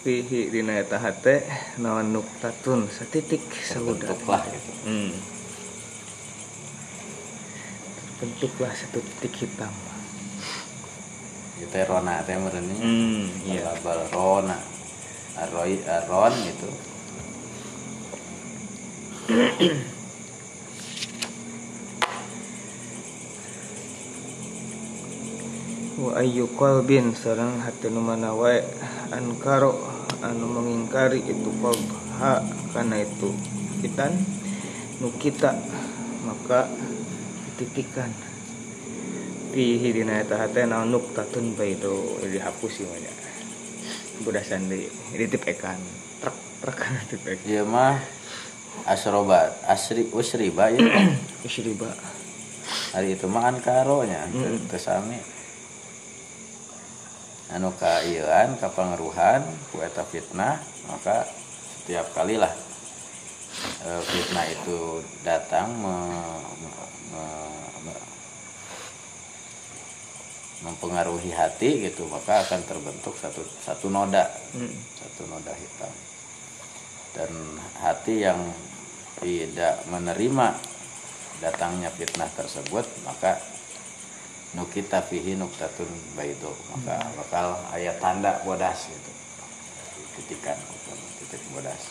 fihi dina eta hate naon nuktatun satitik saludat terbentuk lah gitu. Hmm. terbentuklah satu titik hitam. Itu rona teh merenya hmm, iya. Labal rona. Aroi aron gitu wa ayyu qalbin sareng hati nu mana wae ankaro anu mengingkari itu qalb ha karena itu kitan nu kita maka titikan fihi dina eta hate naon nuktatun baido dihapus ieu nya budasan deui ditipekan. Trek trek ditipek dia mah asrobat asri usriba ya. Isriba hari itu mah ankaro nya Mm. kesami anu ka ieuan ka pangeruhan ku eta fitnah maka setiap kali lah eh, fitnah itu datang me- me- me- me- mempengaruhi hati gitu maka akan terbentuk satu satu noda hmm. satu noda hitam dan hati yang tidak menerima datangnya fitnah tersebut maka nukita fihi nuktatun baido maka bakal ayat tanda bodas gitu. Titikan titik bodas.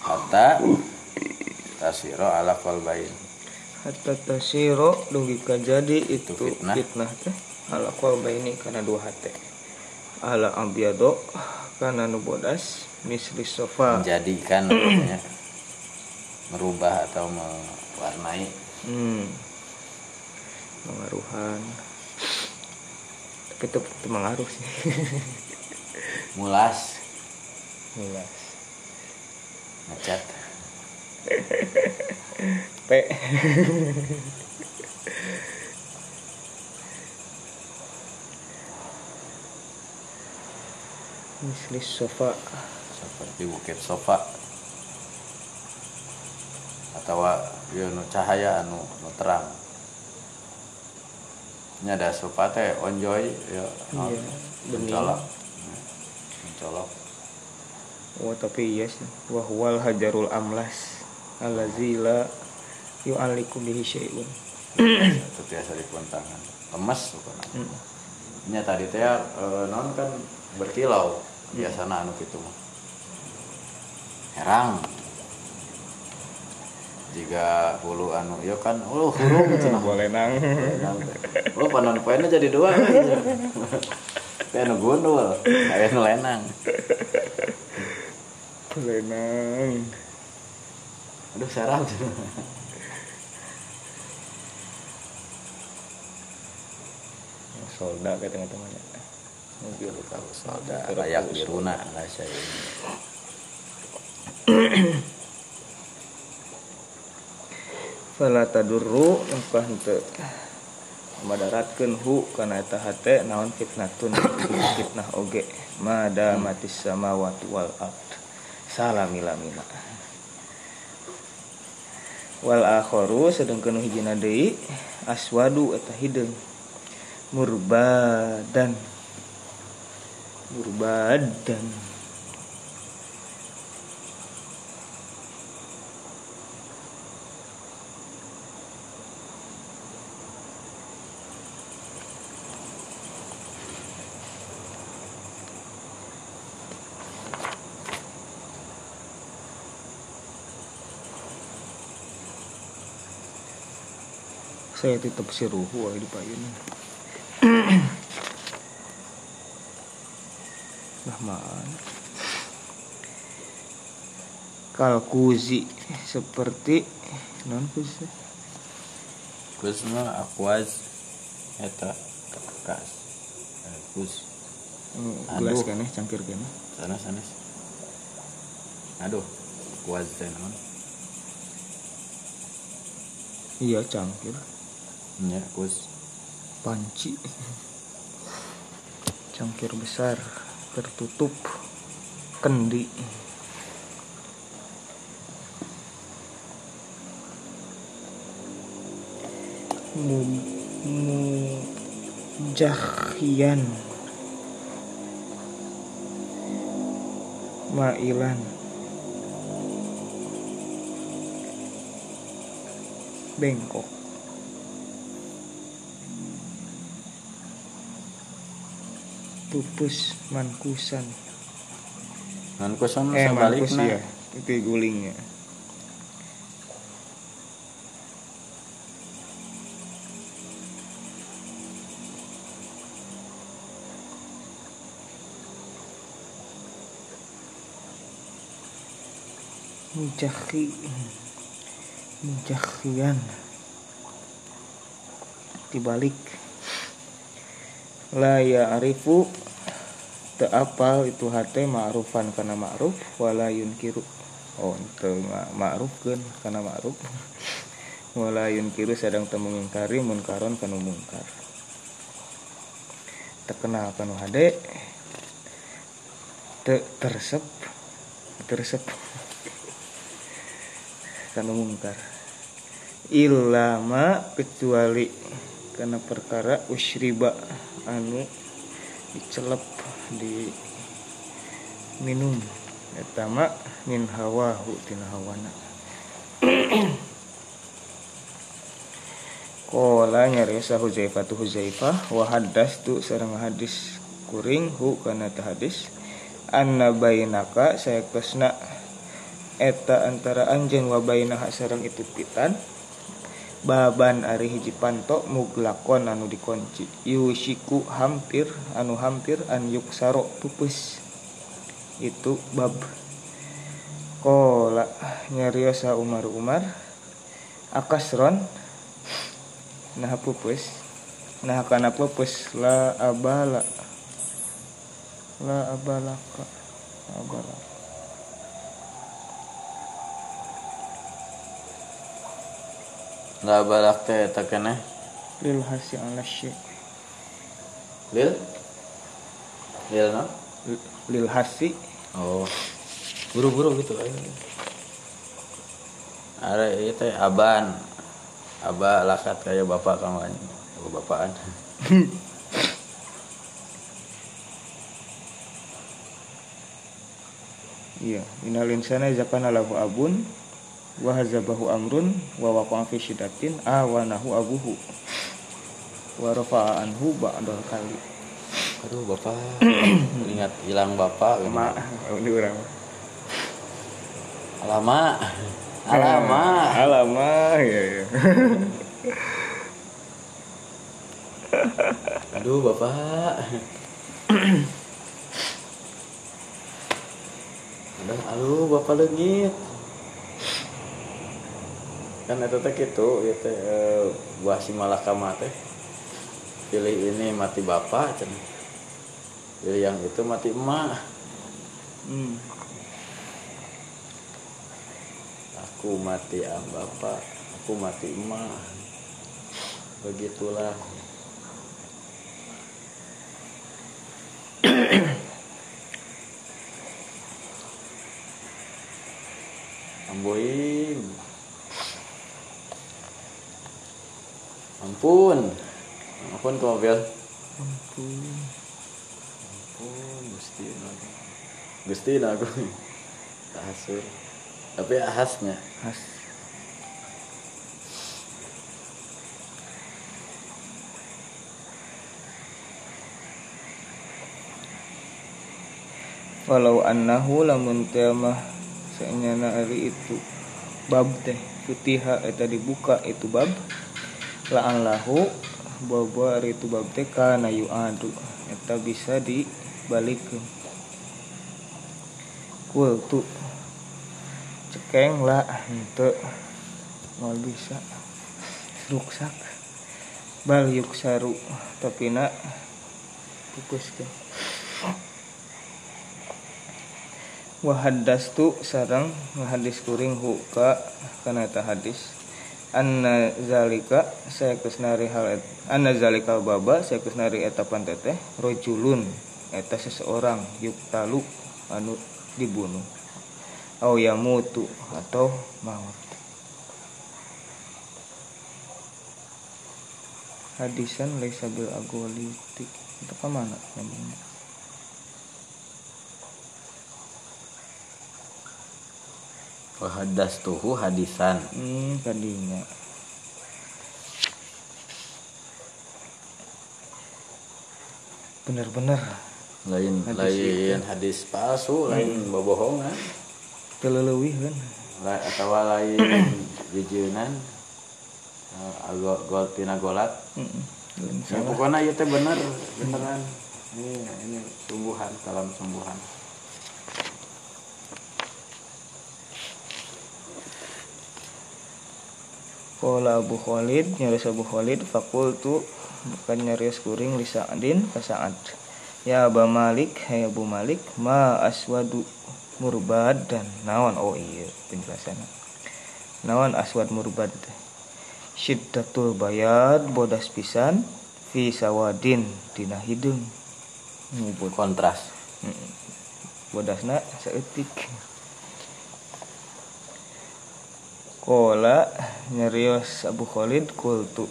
Hatta tasiro ala qalbain hatta tasiro dugi jadi itu Itu fitnah. fitnah teh. Ala qalba ini karena dua hati. Ala abyado karena nu bodas. Misli sofa. Menjadikan merubah atau mewarnai hmm. pengaruhan. Tapi itu, itu mengaruh sih. Mulas. Jelas ngecat P misli sofa. Seperti bukit sofa atau ya nu cahaya anu nu terang. Ini ada sofa teh onjoy ya Iya, bening. mencolok. Hmm, mencolok. Oh tapi iya sih. Wahwal hajarul amlas allazi la yu'alliku bihi syai'un. Itu biasa dipuntangan lemes bukan? Mm. nya tadi teh eh, non kan berkilau. Biasana anu gitu mah. Herang jika hulu anu ya kan? Oh gitu nah boleh nang. Lu panon poinnya jadi dua kan? Kayak anu gundul kayak anu lenang. Boleh nang. Aduh serap solda kata temannya mobil kalau solda layak diruna lah saya ini fala tadurru maka henteu madaratkeun hu kana eta hate naon fitnatun fitnah oge. Mada matis samawati wal ard. Salamilamina. Wal akharu sedengkeun hijina deui aswadu eta hideung murbadan. Murbadan saya tetap siruhu di payun nah mana kalkuzi seperti non kuzi kus mah akuaz eta kas Eh, kus gelas kan ya cangkir kan ya? Sana sanes. Aduh akuaz teh naon iya cangkir nya kus panci. Cangkir besar tertutup kendi. Mu- mujahian mailan. Bengkok pupus mankusan non kusan eh mankus ya itu gulingnya mujahi mujahian dibalik la ya'rifu teu apal itu hate ma'rufan kana ma'ruf wala yunkiru. Oh teu ma- ma'rufkeun kana ma'ruf. Wala yunkiru sadang teu mengingkari munkaron kana mungkar. Terkenal kana hade teu tersep tersep. Kana mungkar. Ilama kecuali karena perkara usriba anu dicelep di minum etama min hawahu tina hawana. Kola nyarisa Huzaifah tu Huzaifah wa haddas tu sareng hadis kuring hu teh hadis. Anna bainaka saya kesna eta antara anjeun wa bainaha sareng itu pitan baban ari hiji panto muglakon anu dikunci. Yusiku hampir anu hampir an yuksaro pupus. Itu bab. Kola nyariosa Umar Umar akasron nah pupus. Nah kana pupus la abala. La abalaka la abalaka nggak balak teh keneh lil hasi ala syai lil? Lil no? Lil hasi. Oh. Buru-buru gitu ayo ada itu aban. Aba lakat kayak bapak kamu bapaan Iya, minal insana zakana lahu abun wa hazabahu amrun wa waqa'a fi syiddatin awanahu abuhu wa rafa'a anhu ba'dal kali. aduh bapak ingat hilang bapak gitu. Ma, ini urang. lama lama Alama, ya ya. aduh bapak aduh aduh bapak leungit kan itu teh gitu ya teh eh, buah si malakama teh. Pilih ini mati bapak cenah. Pilih yang itu mati emak. Hmm. aku mati ah bapak aku mati emak. Begitulah. Amboing ampun. Ampun ke mobil Ampun. ampun gusti naga. Gusti naga. Asur. Tapi ahasnya Has. Walau annahu lamun teu mah sanyana ari itu bab teh futiha eta dibuka itu bab la'allahu bahwa itu bab teh kana yu'adu. Eta bisa dibalikeun kul tu. Cekeng lah henteu. Moal bisa. Ruksak. Bal yuksaru tapi nak pukuskeun wahadas tu sarang hadis kuring hu ka kana ta hadis anna zalika saya kusnari hal et, anna zalika baba saya kusnari eta panteteh rojulun eta seseorang yuktalu anu dibunuh. Au yamutu atau maut. Hadisan laisa bil agoliti itu ke mana namanya Wahadas tuhu hadisan. Hmm tadinya. Bener-bener. Lain Hadis lain hadis palsu lain bobohongan. Kelelewih kan? La- atau lain bijeunan eh, agol gol tina golat. Lain ya, pokoknya itu teh bener beneran. Ini ini sungguhan kalam sungguhan Qala Abu Khalid nyaris Abu Khalid fakultu bukan nyaris kuring li Sa'din ka Sa'ad. Ya Aba Malik hai Abu Malik ma aswadu murbad dan naon oh iya penjelasan. Naon aswad murbad? Syiddatul bayad bodas pisan fi sawadin dina. Ngubut kontras bodasna saeutik Kola nyarios Abu Khalid kultu.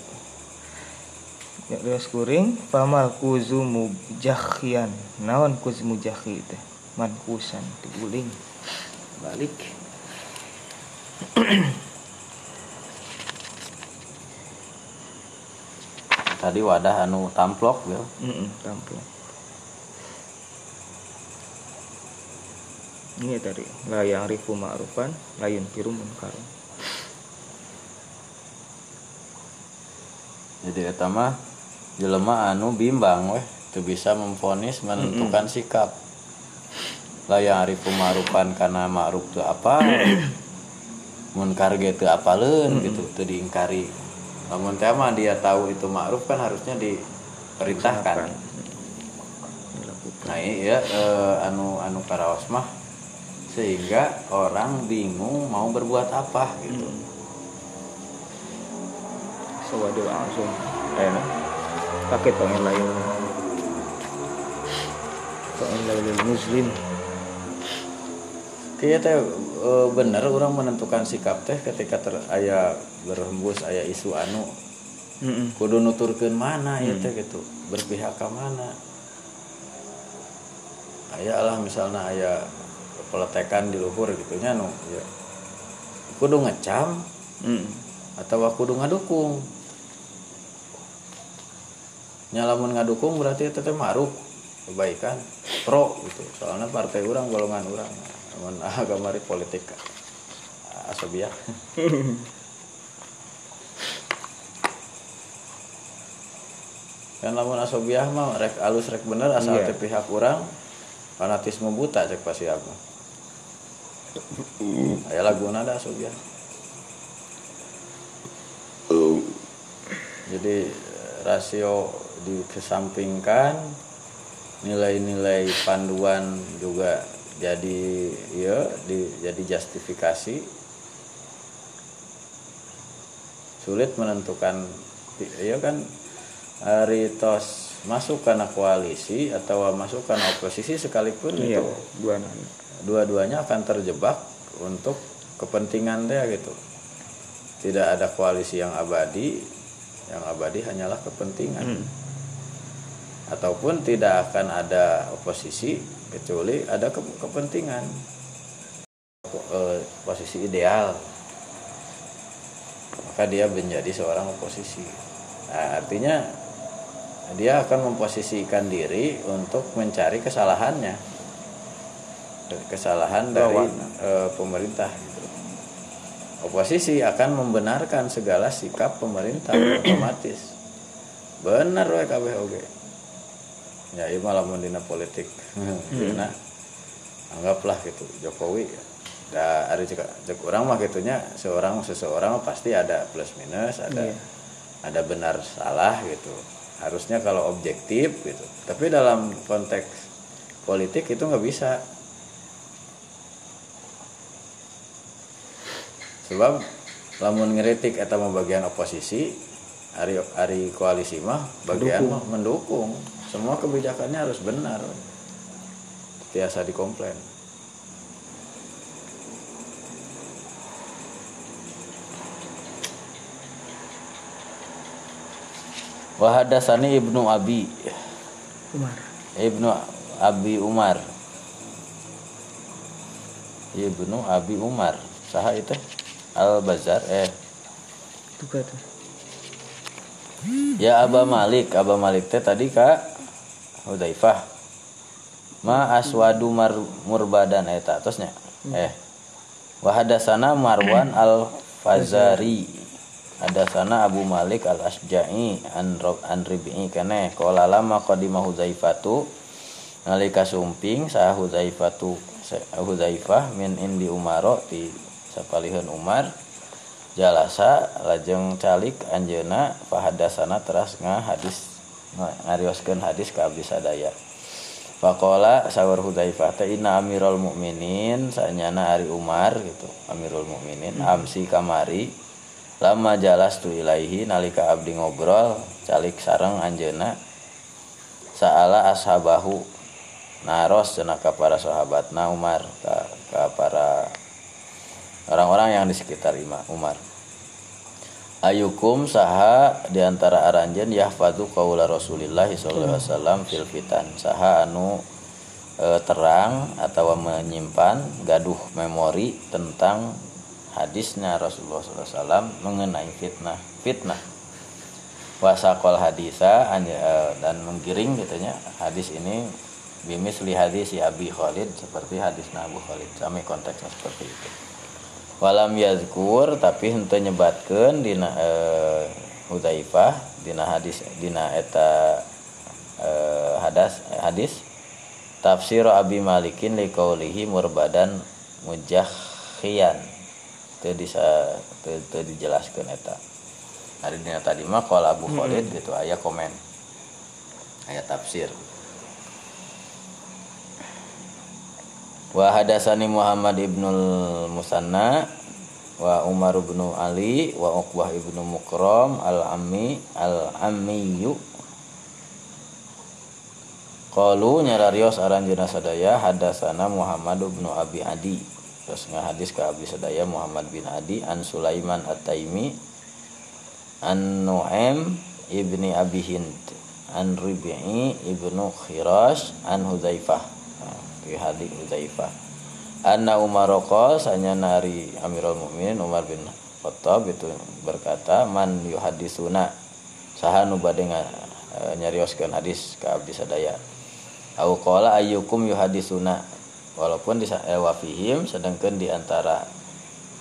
Nyarios kuring pamal kuzu mujahyan. Naon kuz mujahi teh? Mankusan diguling balik. Tadi wadah anu tamplok ya Heeh, tampil. Ini tadi layang rifu ma'rufan, lain kirum munkar. Jadi eta mah jelema anu bimbang weh teu bisa memfonis menentukan sikap. Layang arifu ma'rufan karena ma'ruf teu apa? Munkar ge teu apaleun gitu teu diingkari. Lamun teh mah dia tahu itu ma'ruf kan harusnya diperintahkan. Nah iya eh, anu anu karaos mah sehingga orang bingung mau berbuat apa gitu Sawadul langsung. Ayo pakai panggil lain. Panggil lain muslim. Iya teh e, bener orang menentukan sikap teh ketika ter aya berhembus aya isu anu Heeh. kudu nuturkeun mana ya teh gitu berpihak ke mana aya lah misalnya aya peletekan di luhur gitu nya nu ya kudu ngecam Heeh. atau kudu ngadukung nyalamun ngadukung berarti itu teh ma'ruf kebaikan. Pro gitu. Soalnya partai orang golongan orang namun agamari politik asobiah kan lamun asobiah mah rek alus rek bener asal Iya. teh pihak orang fanatisme buta cek pasti apa. Aya laguna ada asobiah jadi eh, rasio dikesampingkan nilai-nilai panduan juga jadi ya di, jadi justifikasi. Sulit menentukan ya kan hari tos masuk karena koalisi atau masuk karena oposisi sekalipun Iya, itu dua-duanya akan terjebak untuk kepentingan dia gitu. Tidak ada koalisi yang abadi yang abadi hanyalah kepentingan. Hmm. Ataupun tidak akan ada oposisi kecuali ada ke- kepentingan. Eh, posisi ideal. Maka dia menjadi seorang oposisi. Nah, artinya dia akan memposisikan diri untuk mencari kesalahannya. Kesalahan dari eh, pemerintah gitu. oposisi akan membenarkan segala sikap pemerintah otomatis. Benar kabeh oge ya ieu malah mun dina politik. Nah anggaplah gitu Jokowi da ari cek cek urang mah gitunya seorang seseorang pasti ada plus minus ada Iya. ada benar salah gitu. Harusnya kalau objektif gitu. Tapi dalam konteks politik itu nggak bisa. Sebab lamun ngeritik mah bagian oposisi hari hari koalisi mah bagian mah mendukung semua kebijakannya harus benar. Biasa dikomplain. Wahadasani Ibnu Abi. Umar. Ibnu Abi Umar. Ibnu Abi Umar. Saha itu? Al Bazar eh kata ya Aba Malik. Aba Malik teh tadi kak Hudzaifah. Ma aswadu mar murbadan eta terusnya. Eh. Wahadasana Marwan Al Fazari ada sana Abu Malik Al Asja'i an Rob an Ribi'i kene. Qala lama qadima Hudzaifatu. Nalika sumping sah Hudzaifatu Hudzaifah min indi Umaro ti sapaliheun Umar. Jalasa lajeng calik anjeuna fahadasana teras hadis ngarioskeun hadis ka abdi sadaya. Faqala sawar Hudzaifah teh inna amirul mukminin sanyana ari Umar gitu. Amirul mukminin amsi kamari lama jalas tu ilaihi nalika abdi ngobrol calik sareng anjeuna saala ashabahu naros cenah ka para sahabatna Umar ka, ka para orang-orang yang di sekitar Ima- Umar ayukum saha di antara aranjen yahfadu qaula Rasulillah sallallahu alaihi wasallam fil fitan. Saha anu e, terang atau menyimpan gaduh memori tentang hadisnya Rasulullah SAW mengenai fitnah. Fitnah. Wasakol hadisa eh, dan menggiring gitunya hadis ini bimis li hadis si Abi Khalid seperti hadis Abu Khalid. Sami konteksnya seperti itu walam yazkur tapi henteu nyebatkeun dina eh, Hudzaifah dina hadis dina eta eh, hadas hadis. Tafsir Abi Malikin liqaulihi murbadan mujahhiyan teu bisa teu dijelaskeun eta. Hari dina tadi mah qala Abu Khalid gitu aya komen aya tafsir wa hadasani Muhammad ibnul Musanna wa Umar ibnu Ali wa Uqbah ibnu Mukram al-Ammi al-Ammiyu Qalu nyararios aranjeuna sadaya hadasana Muhammad ibnu Abi Adi. Terus hadis ke Abi sadaya Muhammad bin Adi an Sulaiman At-Taimi an Nu'aim ibni Abi Hind an Ribi'i ibnu Khirash an Hudzaifah di hadis Hudzaifah anna Umar qol sanya nari Amirul Mukminin Umar bin Khattab itu berkata man yuhadisuna saha nu bade nga- eh, nyarioskeun hadis ka abdi sadaya. Au qala ayyukum yuhadisuna walaupun di eh, wafihim sedangkan di antara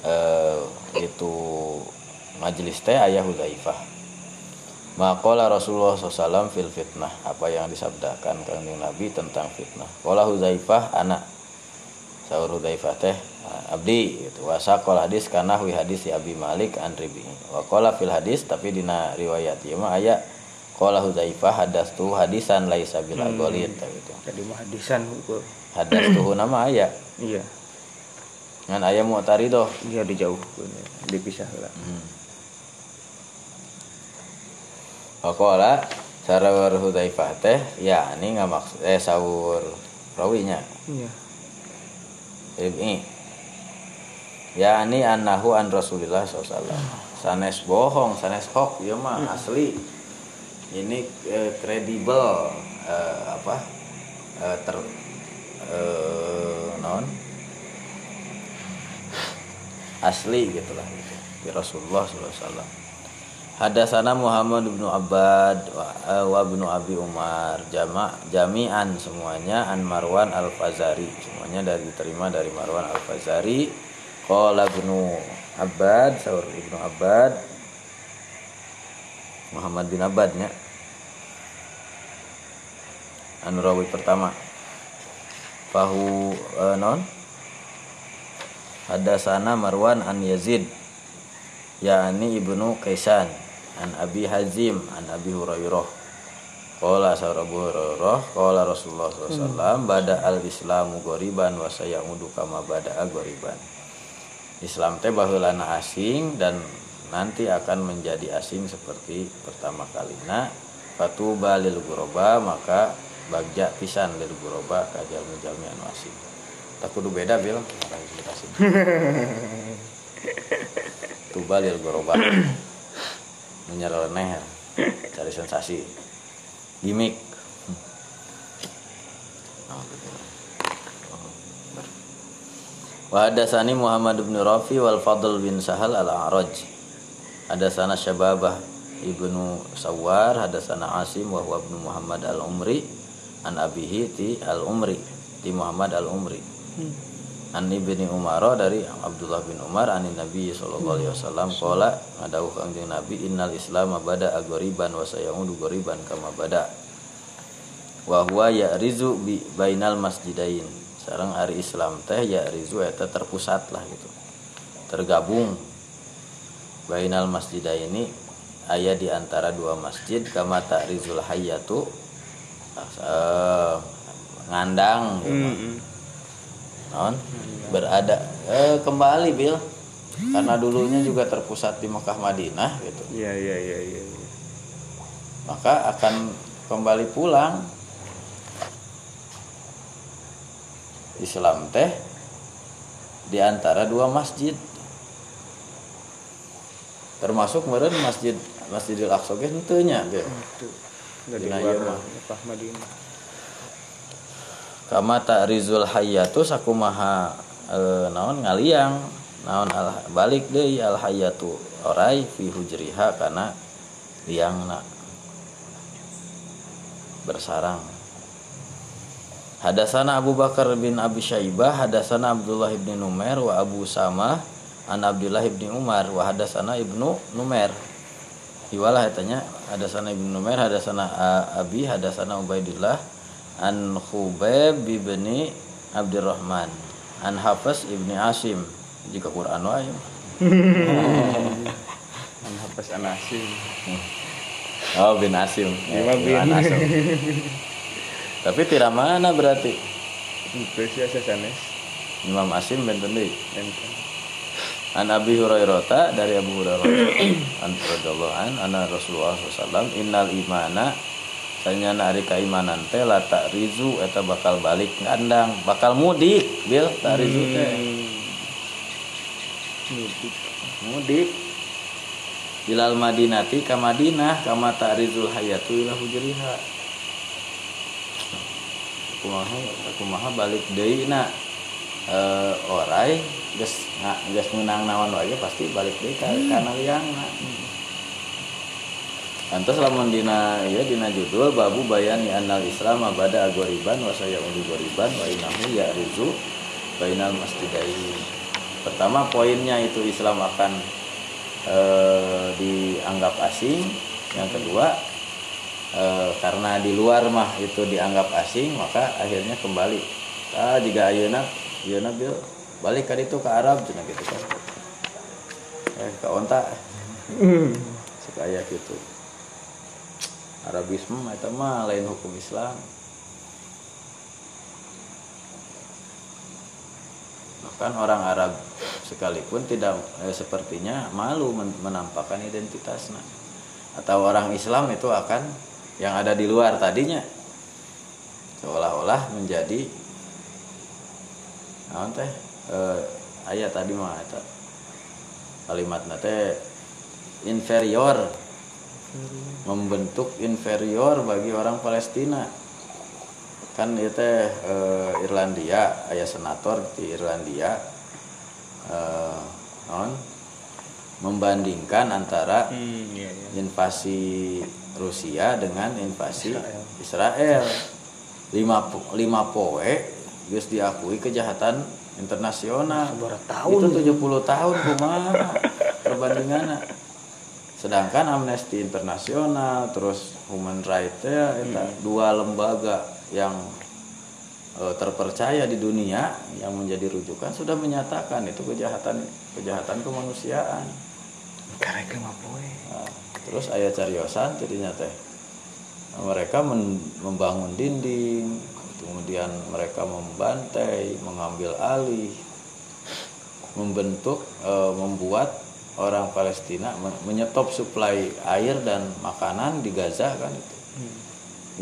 eh, itu majelis teh ayah Hudzaifah Maqala Rasulullah SAW fil fitnah. Apa yang disabdakan kanjeng Nabi tentang fitnah? Qala Hudzaifah anak. Saur Hudzaifah teh ah, Abdi gitu. Wasaqal hadis kana wi hadis si Abi Malik an Ribi. Wa qala fil hadis tapi dina riwayat. Ieu mah aya Qala Hudzaifah hadas tu hadisan laisa bil agolid gitu. jadi mah hadisan hukum Hadas tuh nama aya. Iya. Ngan aya mu'taridoh dia dijauhkan dipisah lah Wakola sarawar Hudzaifah teh ya ini nggak maksud eh sahur rawinya. Iya. Ini ya ini anahu an Rasulillah SAW sanes bohong sanes hoax ya mah asli. Ini eh, kredibel eh, apa eh, ter eh, non. Asli gitulah gitu. di Rasulullah SAW Hadasana Muhammad bin Abbad wa, eh, bin Abi Umar. Jama jami'an semuanya. An Marwan Al Fazari semuanya dari diterima dari Marwan Al Fazari Qala ibnu Abbad sahur ibnu Abbad. Muhammad bin Abbad nya anu rawi pertama. Fahu uh, non? Hadasana Marwan an Yazid yakni ibnu Kaisan an Abi Hazim an Abi Hurairah. Qala Abu Hurairah Qala Rasulullah SAW Bada al-islamu goriban Wasayaudu kama bada goriban Islam teh bahulana asing dan nanti akan menjadi asing seperti pertama kalinya fatuba lil guroba maka bagja pisan lil guroba kajal menjalmi anu asing. Tak kudu beda bil. Tuba lil guroba menyereneh cari sensasi. Gimmick. Wa hadatsani Muhammad bin Rafi wal Fadl bin Sahal al-A'raj. Hadasana Syababah Ibnu Sawar Hadasana Asim wa huwa ibnu Muhammad al-Umri An abihi ti al-Umri Ti Muhammad al-Umri. Hmm. An ibni Umar dari Abdullah bin Umar An Nabi sallallahu alaihi wasallam qala ngadawuh kanjeng Nabi innal Islam bada agoriban wa sayaudu goriban kama bada wa huwa ya'rizu bi bainal masjidain sarang hari Islam teh ya'rizu eta terpusat lah gitu tergabung bainal masjidah ini ayat di antara dua masjid kama ta'rizul hayyatu uh, ngandang gitu. Mm -hmm. Non berada eh, kembali bil karena dulunya juga terpusat di Mekah Madinah gitu iya iya iya iya ya. maka akan kembali pulang Islam teh di antara dua masjid termasuk meren masjid Masjidil Aqsa ge henteu nya ge. Dari luar Madinah. Kama ta'rizul hayyatu sakumaha e, naon ngaliang. Naon al, balik deui al hayyatu orai fi hujriha kana liangna. Bersarang. Hadasana Abu Bakar bin Abi Syaibah, hadasana Abdullah bin Numair wa Abu Samah an Abdullah ibni Umar wa hadasana ibnu Numair. Iwalah katanya hadasana ibnu Numair hadasana Abi hadasana Ubaidillah an Khubaib ibni Abdurrahman an Hafiz ibni Asim. Jika Quran wa an Hafiz an Asim. Oh bin Asim. Ya, bin Asim. Tapi tidak mana berarti. Sih sanes Imam Asim benten deui An Abi Hurairah dari Abu Hurairah. An radhiyallahu an anna Rasulullah sallallahu innal imana sanya ari kaimanan teh la rizu eta bakal balik ngandang bakal mudik bil rizu teh hmm. mudik mudik Bilal Madinati ka Madinah kama ta'rizul hayatu ila hujriha kumaha kumaha balik deui na uh, orai nah, ges menang nawan lagi pasti balik deh ke hmm. karena liang. Antas lamun dina ya dina judul babu bayani anal Islam abada agoriban wasaya ulu goriban wa inahu ya rizu bainal masjidai. Pertama poinnya itu Islam akan e, dianggap asing. Yang kedua e, karena di luar mah itu dianggap asing maka akhirnya kembali. Ah jika ayeuna nabil balik kan itu ke Arab cina gitu kan eh ke onta hmm. sekaya gitu Arabisme itu mah lain hukum Islam. Bahkan orang Arab sekalipun tidak eh, sepertinya malu menampakkan identitasnya. Atau orang Islam itu akan yang ada di luar tadinya seolah-olah menjadi naon teh eh, ayat tadi mah kalimat nate inferior membentuk inferior bagi orang Palestina. Kan itu teh eh, Irlandia ayah senator di Irlandia eh, non membandingkan antara hmm, iya, iya. invasi Rusia dengan invasi Israel, Israel. lima lima poe Gus diakui kejahatan internasional. Sabaraha itu tahun 70 tahun kumaha perbandinganna sedangkan Amnesty Internasional terus Human Rights ya eta dua lembaga yang eh, terpercaya di dunia yang menjadi rujukan sudah menyatakan itu kejahatan kejahatan kemanusiaan. Poe Nah, terus ayah cariosan jadinya teh mereka men- membangun dinding kemudian mereka membantai mengambil alih membentuk eh, membuat orang Palestina men- menyetop suplai air dan makanan di Gaza kan itu.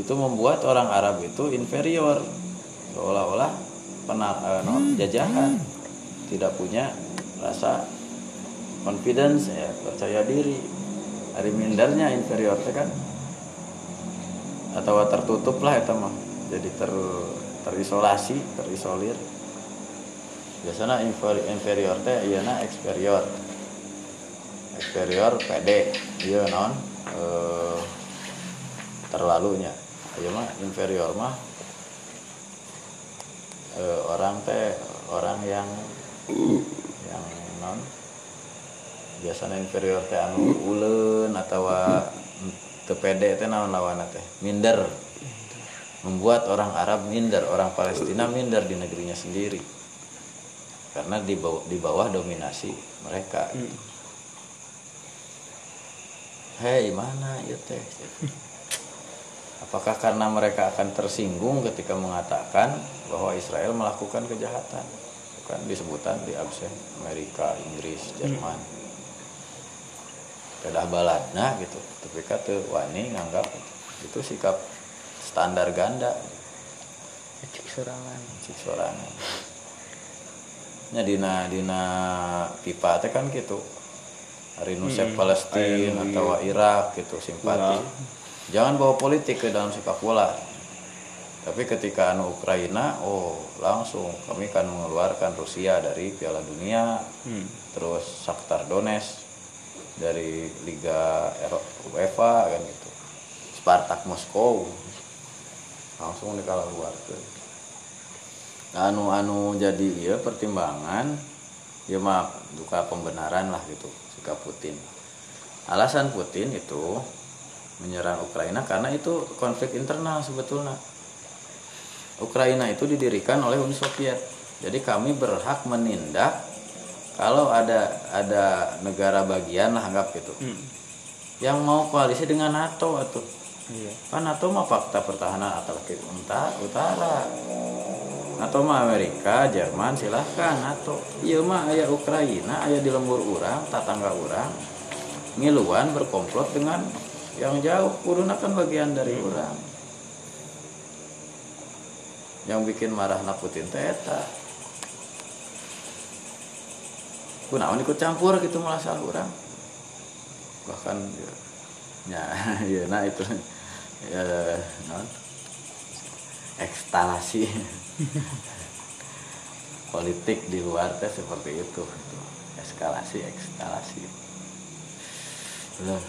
Itu membuat orang Arab itu inferior seolah-olah pena, eh, no, jajahan. Tidak punya rasa confidence ya percaya diri. Hari mindernya inferior kan. Atau tertutup lah itu mah. Jadi ter terisolasi terisolir. Biasanya inferior, teh iya na exterior exterior pede iya non. Eh, terlalunya. Iya mah inferior mah eh, orang teh orang yang yang non biasanya inferior teh anu ulen atau teu pede teh naon lawanna teh? Minder. Membuat orang Arab minder orang Palestina minder di negerinya sendiri. Karena di bawah, di bawah dominasi mereka hei mana ya teh? Apakah karena mereka akan tersinggung ketika mengatakan bahwa Israel melakukan kejahatan? Kan disebutan di absen Amerika Inggris Jerman. Kedah baladna gitu. Tapi kata wani nganggap itu sikap standar ganda. Cek serangan cik sorangan. Nya dina dina pipa teh kan gitu hari nusep Palestina atau Irak gitu simpati. Jangan bawa politik ke dalam sepak bola. Tapi ketika anu Ukraina oh langsung kami kan mengeluarkan Rusia dari Piala Dunia terus Shakhtar Donetsk dari Liga UEFA kan gitu. Spartak Moskow. Langsung dikalah luar anu anu jadi ya pertimbangan ya maaf duka pembenaran lah gitu sikap Putin. Alasan Putin itu menyerang Ukraina karena itu konflik internal sebetulnya. Ukraina itu didirikan oleh Uni Soviet. Jadi kami berhak menindak kalau ada ada negara bagian lah anggap gitu. Yang mau koalisi dengan NATO atau iya. Kan NATO mah fakta pertahanan Atlantik Uta- utara NATO mah Amerika Jerman silahkan. NATO iya mah ayah Ukraina ayah di lembur orang tatangga orang ngiluan berkomplot dengan yang jauh. Kuduna kan bagian dari orang yang bikin marah na Putin teh eta. Kunaon ikut campur gitu malah salah orang bahkan ya, ya, ya nah itu. Ya non. Ekstalasi politik di luar teh seperti itu eskalasi ekstalasi loh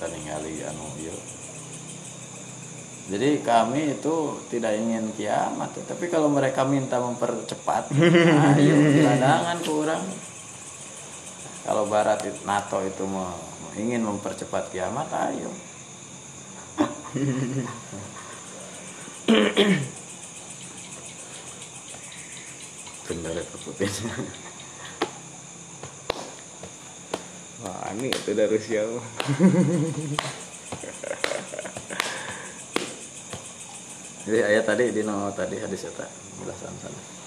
ya ningali anu ieu jadi kami itu tidak ingin kiamat tapi kalau mereka minta mempercepat ayo siladangan ke orang. Kalau barat NATO itu mau ingin mempercepat kiamat ayo bener itu Putin wah ini itu dari Rusia mah. jadi ayat tadi di tadi hadis eta belasan sana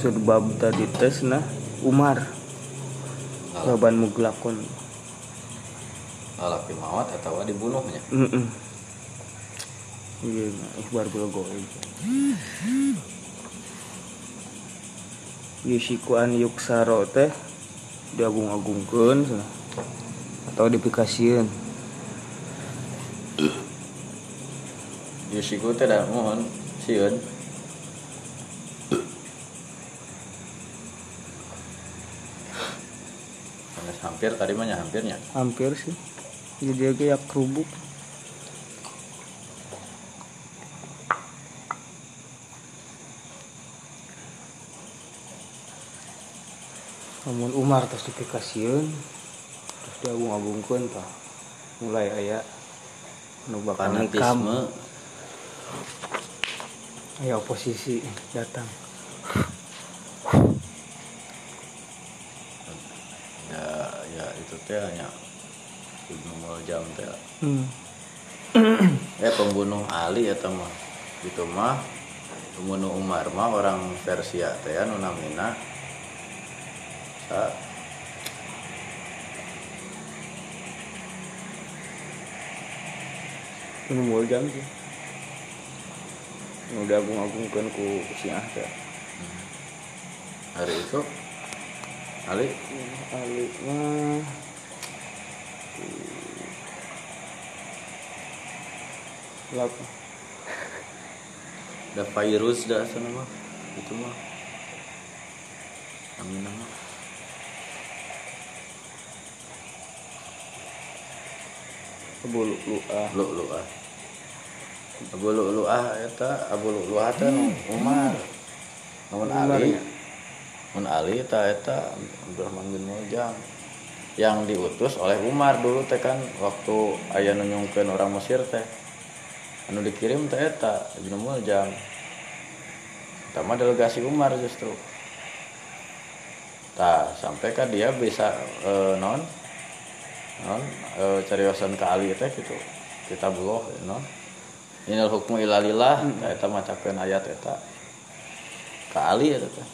maksud bab tadi tes nah Umar baban muglakon lalaki mawat atau dibunuhnya Mm-mm. Iya, nah, ikhbar bil goib. Yushiku an yuksaro teh diagung-agungkeun cenah. atau dipikasieun. Yushiku teh da mohon sieun Karena hampir tadi mah nya hampirnya Hampir sih. Jadi dia kayak kerubuk. Namun Umar terus dipikasieun terus diagung-agungkeun tah. Mulai aya nu bakal nikam. fanatisme Aya oposisi datang. ya ya itu teh hanya Muljam teh Hmm. eh pembunuh Ali ya mah gitu mah pembunuh Umar mah orang Persia teh anu namina sa Ini mau jam sih. Nu diagung-agungkeun ku Syiah teh. hari itu Ali Ali mah Lap. ada virus dah sana mah. Itu mah. Aminah mah Abu Lu'ah. lu lu ah Abu lu lu ah eta Abu lu lu ah teh nu Umar. Namun Ali. ya. namun Ali eta eta Abdurrahman bin Muljam yang diutus oleh Umar dulu teh kan waktu ayah nunyungkeun orang Mesir teh anu dikirim teh eta Ibnu Muljam Tama delegasi Umar justru. Tah sampai kan dia bisa eh, non. Non eh, cariosan ke Ali teh gitu. Kita belum non. Inal hukmu ilalillah hmm. eta macakeun ayat eta. Ke Ali eta teh.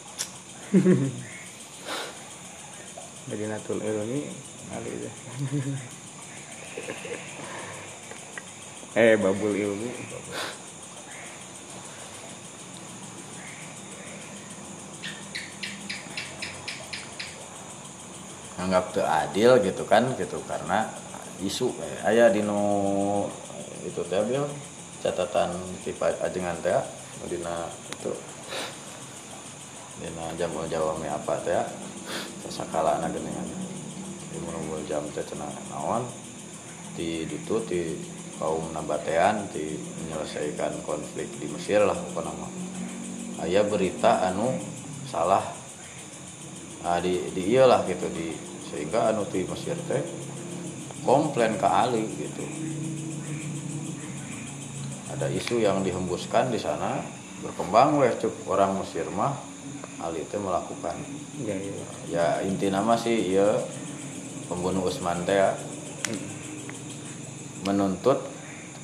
Jadi natul ironi Ali teh. eh babul ilmi. anggap teu adil gitu kan gitu karena isu eh, aya dino itu teh catatan tipe ajengan teh dina itu dina jamu jawa apa teh sakala na geuningan di jam teh cenah naon di ditu di kaum nabatean di menyelesaikan konflik di Mesir lah pokoknya mah. Aya berita anu salah. Nah, di di iyalah gitu di sehingga anu di Mesir teh komplain ke Ali gitu. Ada isu yang dihembuskan di sana berkembang weh cuk orang Mesir mah Ali itu melakukan. Ya ya. ya inti nama sih ya pembunuh Usman teh ya, menuntut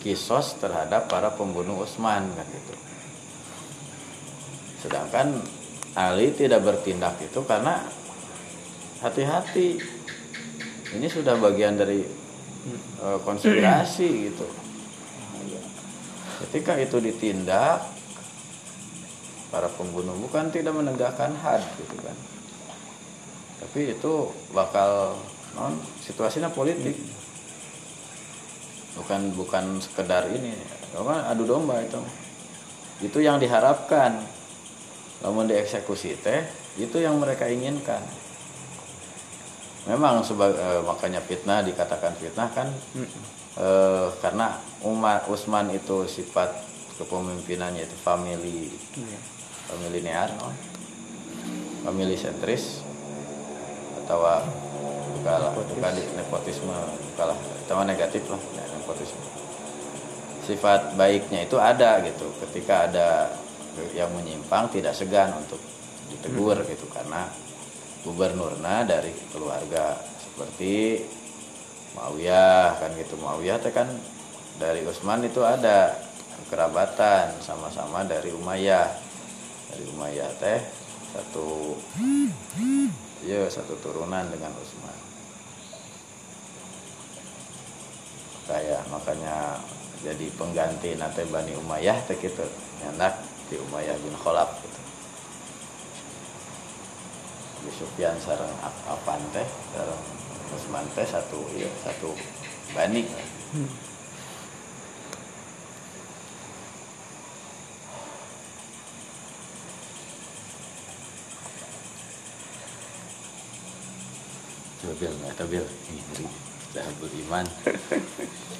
kisos terhadap para pembunuh Usman kan gitu. Sedangkan Ali tidak bertindak itu karena hati-hati. Ini sudah bagian dari eh, konspirasi gitu. Ketika itu ditindak para pembunuh bukan tidak menegakkan had gitu kan. Tapi itu bakal non situasinya politik bukan bukan sekedar ini. Kan adu domba itu. Itu yang diharapkan. Namun dieksekusi teh itu yang mereka inginkan. Memang sebagai makanya fitnah dikatakan fitnah kan eh, karena Umar Usman itu sifat kepemimpinannya itu family Iya. family linear no? family sentris atau bukan bukan nepotisme bukalah. Teman negatif lah. ya, nepotisme sifat baiknya itu ada gitu. Ketika ada yang menyimpang tidak segan untuk ditegur gitu. Karena gubernurna dari keluarga seperti Muawiyah kan gitu. Muawiyah teh kan dari Utsman itu ada kerabatan sama-sama dari Umayyah. Dari Umayyah teh satu ya satu turunan dengan Utsman kayak makanya jadi pengganti nate Bani Umayyah teh gitu nyanak di Umayyah bin Khalaf gitu. Abi Sufyan sareng Affan teh sareng Utsman teh satu ya satu bani. Coba bil, nggak bil, ini Zahabul Iman.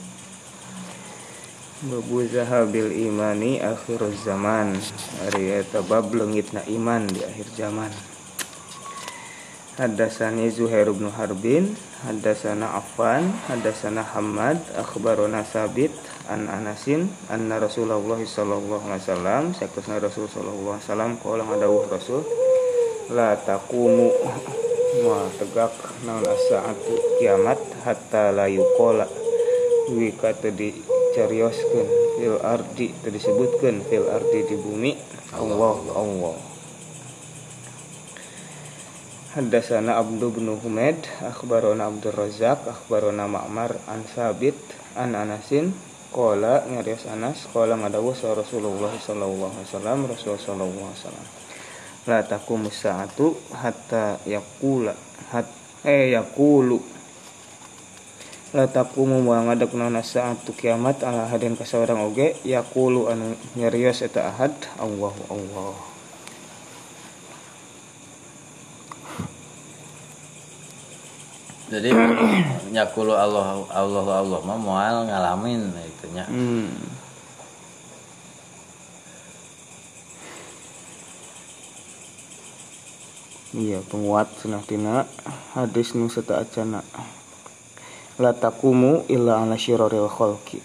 Babu zahabil imani akhir zaman. Ari eta bab leungitna iman di akhir zaman. Hadasani Zuhair bin Harbin Hadasana Affan Hadasana Hamad Akhbarona Sabit An Anasin Anna Rasulullah sallallahu alaihi wasallam Sakusna Rasul sallallahu alaihi wasallam Kala ngadawuh Rasul La takumu Ma tegak naon as-saatu kiamat Hatta la yuqala. Wika tadi carioskeun fil ardi tadi disebutkeun fil ardi di bumi. Allah. Allah Hadasana Abdu bin Humaid akhbarona Abdul Razak akhbarona Ma'mar an Sabit an Anasin Kola ngarios Anas Kola ngadawu sa Rasulullah sallallahu alaihi wasallam Rasul sallallahu alaihi wasallam. La taqumu sa'atu hatta yaqula hat eh yaqulu La taqumu moal ngadeg naon saat kiamat ala hadin ka saurang oge yaqulu anu nyarios eta ahad Allahu Allah Jadi nyakulu Allah Allah Allah mah moal ngalamin itu nya. Hmm. Iya penguat cenah tina hadis nu seta acana la taqumu illa ala syiraril khalqi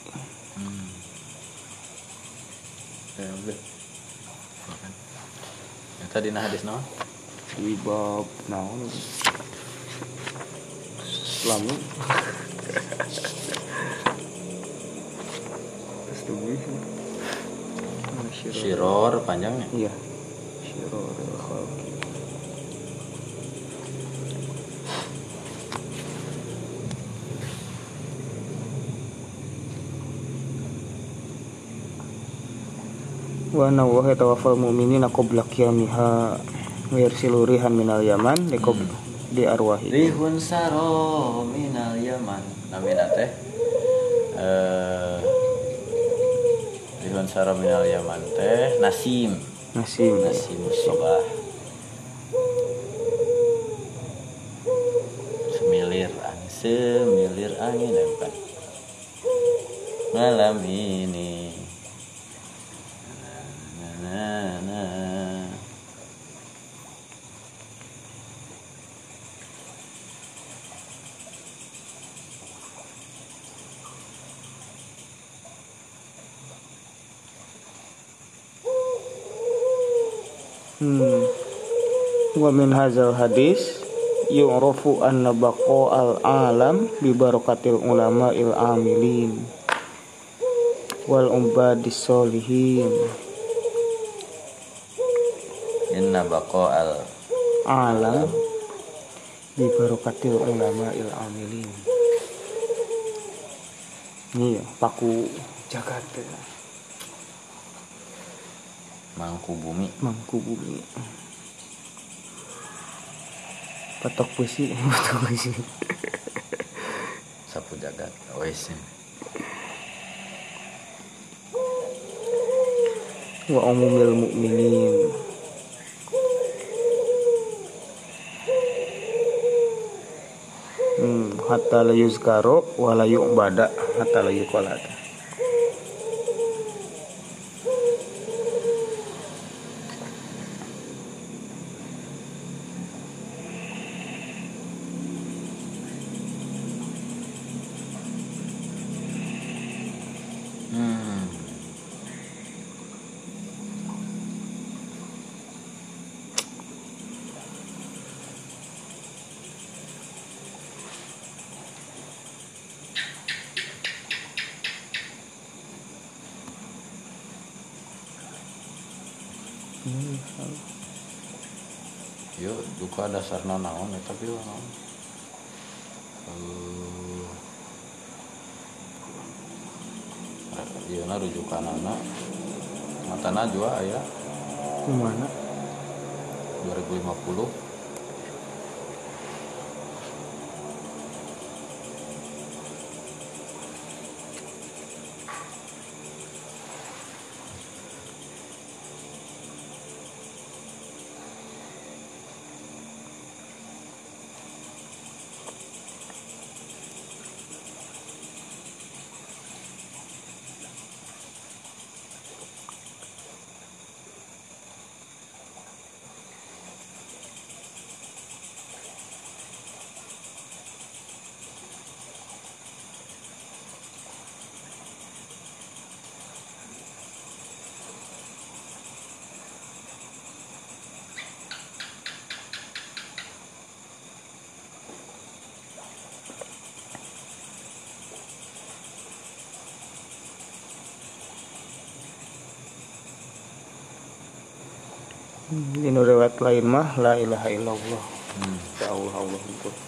Hmm. Ya. Ya, tadi nah hadis naon? di bab naon syiraril- Syiror panjangnya. Iya. Syiraril khalqi. Wa anna wa tawaffal mu'minina qabla qiyamiha wa yarsilu rihan minal yaman di di arwahi. Rihun saro minal Yaman. Namina teh eh Rihun saro minal Yaman teh Nasim. Nasim. Nasim Sobah. Semilir angin, semilir angin ya bukan. Malam ini. Wa min hadzal hadis yu'rafu anna baqa'al alam bi barakatil ulama il amilin wal ubadis solihin Inna baqo al alam bi barakatil ulama il amilin. Iya, paku jagat teh, mangku bumi. Mangku bumi. Patok besi, patok besi. sapu jagat wes. Wa umumil mukminin hmm, hatta la yuzkaro wa la yu'bada hatta la yuqalada lain mah la ilaha illallah. Hmm. Ya Allah Allah.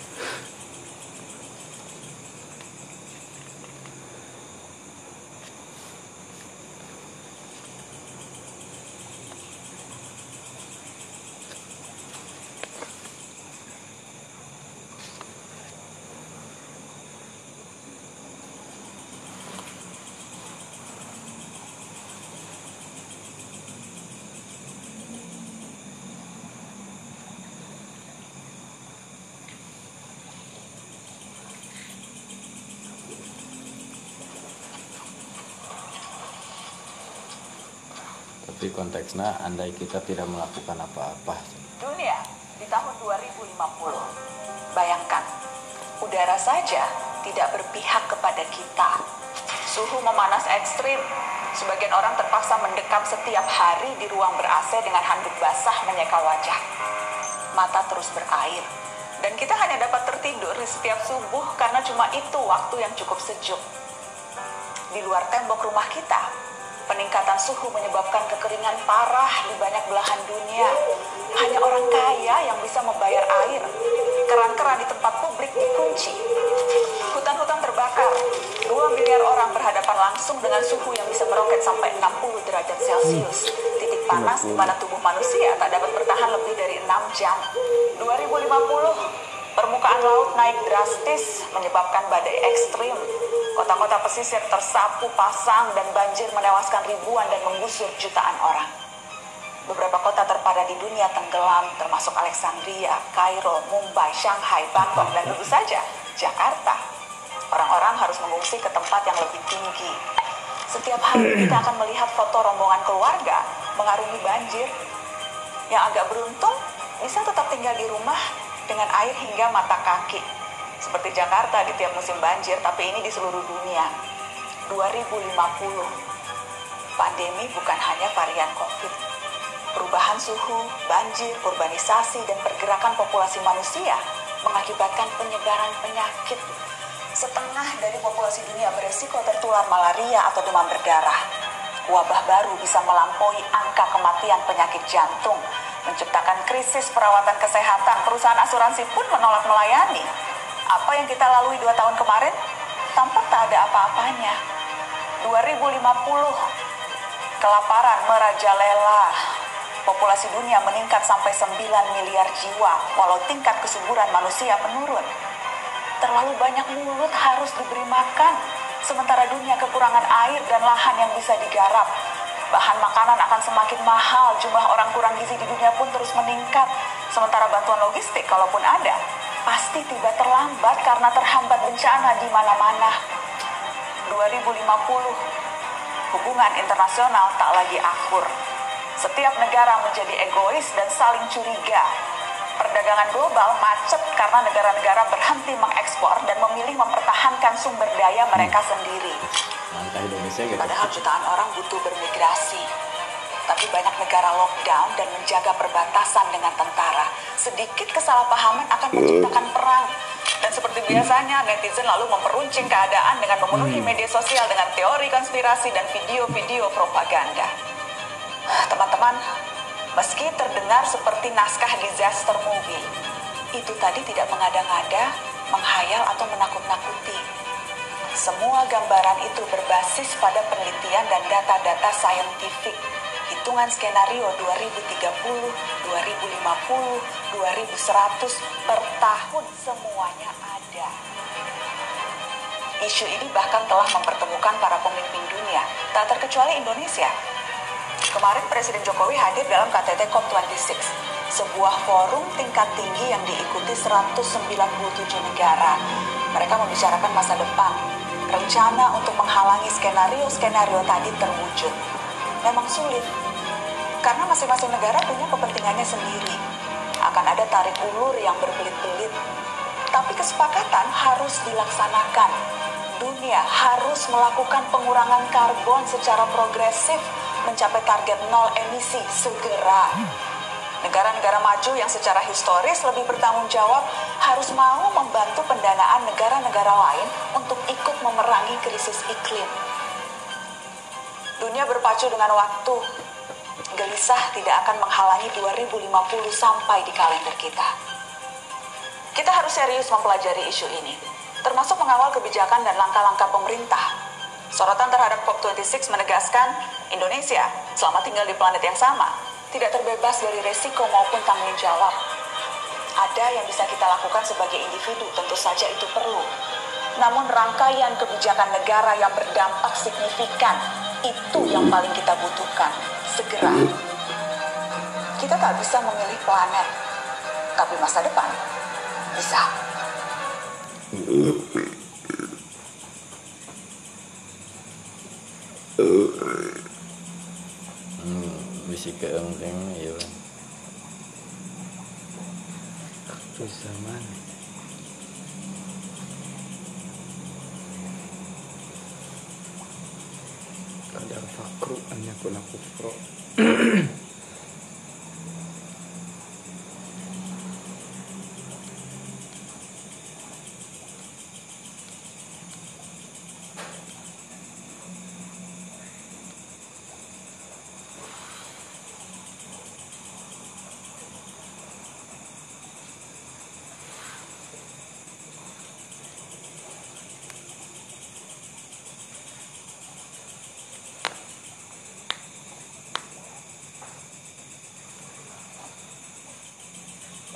Tapi konteksnya andai kita tidak melakukan apa-apa. dunia di tahun 2050. Bayangkan, udara saja tidak berpihak kepada kita. Suhu memanas ekstrim. Sebagian orang terpaksa mendekam setiap hari di ruang ber-AC dengan handuk basah menyeka wajah. Mata terus berair. Dan kita hanya dapat tertidur di setiap subuh karena cuma itu waktu yang cukup sejuk. Di luar tembok rumah kita, peningkatan suhu menyebabkan kekeringan parah di banyak belahan dunia. Hanya orang kaya yang bisa membayar air. Keran-keran di tempat publik dikunci. Hutan-hutan terbakar. 2 miliar orang berhadapan langsung dengan suhu yang bisa meroket sampai 60 derajat Celcius. Titik panas di mana tubuh manusia tak dapat bertahan lebih dari 6 jam. 2050, permukaan laut naik drastis menyebabkan badai ekstrim. Kota-kota pesisir tersapu pasang dan banjir menewaskan ribuan dan menggusur jutaan orang. Beberapa kota terpadat di dunia tenggelam, termasuk Alexandria, Kairo, Mumbai, Shanghai, Bangkok, dan tentu saja Jakarta. Orang-orang harus mengungsi ke tempat yang lebih tinggi. Setiap hari kita akan melihat foto rombongan keluarga mengarungi banjir. Yang agak beruntung bisa tetap tinggal di rumah dengan air hingga mata kaki. Seperti Jakarta di tiap musim banjir, tapi ini di seluruh dunia. 2050. Pandemi bukan hanya varian COVID. Perubahan suhu, banjir, urbanisasi, dan pergerakan populasi manusia mengakibatkan penyebaran penyakit. Setengah dari populasi dunia beresiko tertular malaria atau demam berdarah. Wabah baru bisa melampaui angka kematian penyakit jantung, menciptakan krisis perawatan kesehatan. Perusahaan asuransi pun menolak melayani. Apa yang kita lalui dua tahun kemarin, tampak tak ada apa-apanya. 2050, kelaparan merajalela. Populasi dunia meningkat sampai 9 miliar jiwa, walau tingkat kesuburan manusia menurun. Terlalu banyak mulut harus diberi makan, sementara dunia kekurangan air dan lahan yang bisa digarap. Bahan makanan akan semakin mahal, jumlah orang kurang gizi di dunia pun terus meningkat. Sementara bantuan logistik, kalaupun ada, pasti tiba terlambat karena terhambat bencana di mana-mana. 2050, hubungan internasional tak lagi akur. Setiap negara menjadi egois dan saling curiga. Perdagangan global macet karena negara-negara berhenti mengekspor dan memilih mempertahankan sumber daya mereka sendiri. Langkah Indonesia gitu. Padahal jutaan orang butuh bermigrasi. Tapi banyak negara lockdown dan menjaga perbatasan dengan tentara. Sedikit kesalahpahaman akan menciptakan perang. Dan seperti biasanya, netizen lalu memperuncing keadaan dengan memenuhi media sosial dengan teori konspirasi dan video-video propaganda. Teman-teman, Meski terdengar seperti naskah disaster movie, itu tadi tidak mengada-ngada, menghayal atau menakut-nakuti. Semua gambaran itu berbasis pada penelitian dan data-data saintifik hitungan skenario 2030, 2050, 2100 per tahun semuanya ada. Isu ini bahkan telah mempertemukan para pemimpin dunia, tak terkecuali Indonesia. Kemarin Presiden Jokowi hadir dalam KTT COP26, sebuah forum tingkat tinggi yang diikuti 197 negara. Mereka membicarakan masa depan, rencana untuk menghalangi skenario-skenario tadi terwujud. Memang sulit, karena masing-masing negara punya kepentingannya sendiri. Akan ada tarik ulur yang berbelit-belit. Tapi kesepakatan harus dilaksanakan. Dunia harus melakukan pengurangan karbon secara progresif mencapai target nol emisi segera. Negara-negara maju yang secara historis lebih bertanggung jawab harus mau membantu pendanaan negara-negara lain untuk ikut memerangi krisis iklim. Dunia berpacu dengan waktu, gelisah tidak akan menghalangi 2050 sampai di kalender kita. Kita harus serius mempelajari isu ini, termasuk mengawal kebijakan dan langkah-langkah pemerintah. Sorotan terhadap COP26 menegaskan Indonesia selama tinggal di planet yang sama tidak terbebas dari resiko maupun tanggung jawab. Ada yang bisa kita lakukan sebagai individu, tentu saja itu perlu. Namun rangkaian kebijakan negara yang berdampak signifikan itu yang paling kita butuhkan segera. Kita tak bisa memilih planet, tapi masa depan bisa. Hmm, bisi keengkeng ya. Terus zaman. Kadang fakru hanya kuna kufro.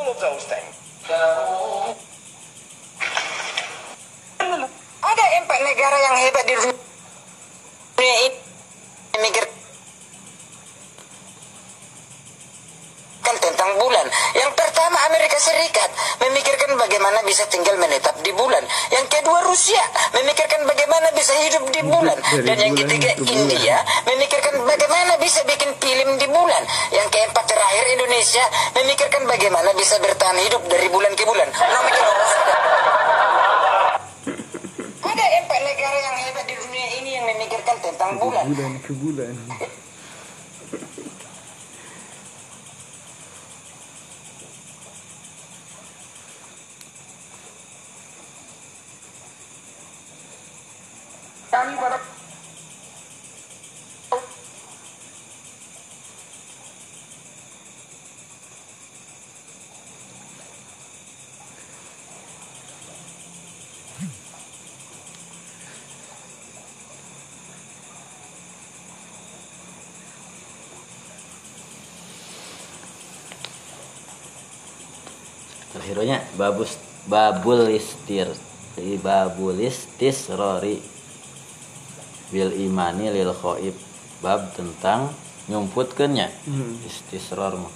all of those things. Ada empat negara yang hebat di dunia ini memikirkan tentang bulan. Yang pertama Amerika Serikat memikirkan bagaimana bisa tinggal menetap di bulan. Yang kedua Rusia memikirkan bagaimana bisa hidup di bulan. Dan yang ketiga. India memikirkan bagaimana bisa bikin film di bulan. Yang keempat terakhir Indonesia memikirkan bagaimana bisa bertahan hidup dari bulan ke bulan. Sudah? Ada empat negara yang hebat di dunia ini yang memikirkan tentang bulan. Bulan ke bulan. Kami pada Terakhirnya babus babul istir babul istisrori bil imani lil khoib bab tentang nyumputkeunnya Hmm. istisror mah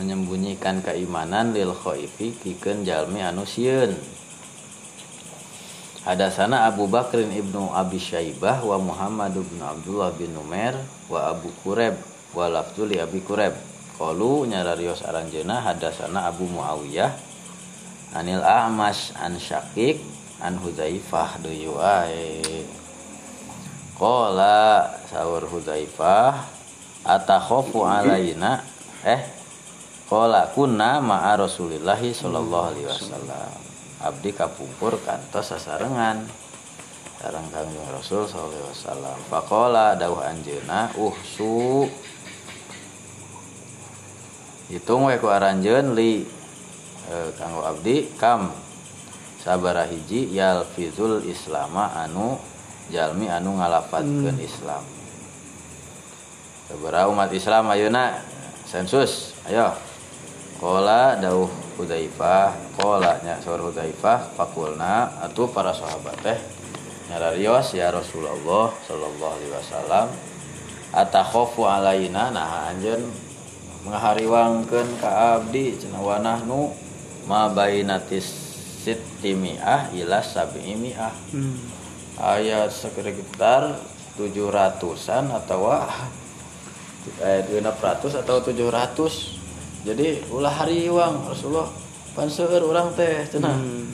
menyembunyikan keimanan lil khoifi pikeun jalmi anu sieun Hadasana Abu Bakrin ibnu Abi Syaibah wa Muhammad bin Abdullah bin Numair wa Abu Kureb wa lafzu li Abi Kureb. Qalu nyararios aranjeuna hadasana Abu Muawiyah anil A'mash an Syakik an Hudzaifah deui wae. Qala sahur Hudzaifah atakhafu alaina eh Qala kunna ma'a Rasulillahi sallallahu alaihi wasallam. Abdi kapungkur kantos sasarengan. Sareng Kangjeng Rasul sallallahu alaihi wasallam. Faqala dawuh anjeunna uhsu hitung we ku aranjeun li eh, kanggo abdi kam sabara hiji yalfizul islama anu jalmi anu ngalafatkeun Islam. Sabaraha umat Islam ayeuna? Sensus ayo. Kola dauh Hudzaifah, kola nya saur Hudzaifah, fakulna atuh para sahabat teh nyararios ya Rasulullah sallallahu alaihi wasallam atakhafu alaina? Nah anjeun ngahariwangkeun ka abdi cenah wanahnu ma bainatis sittimiah ila sab'imiah Hmm. Ayat sekitar 700-an atau ayat 600 atau 700 jadi ulah hariwang Rasulullah panseur orang teh cenah Hmm.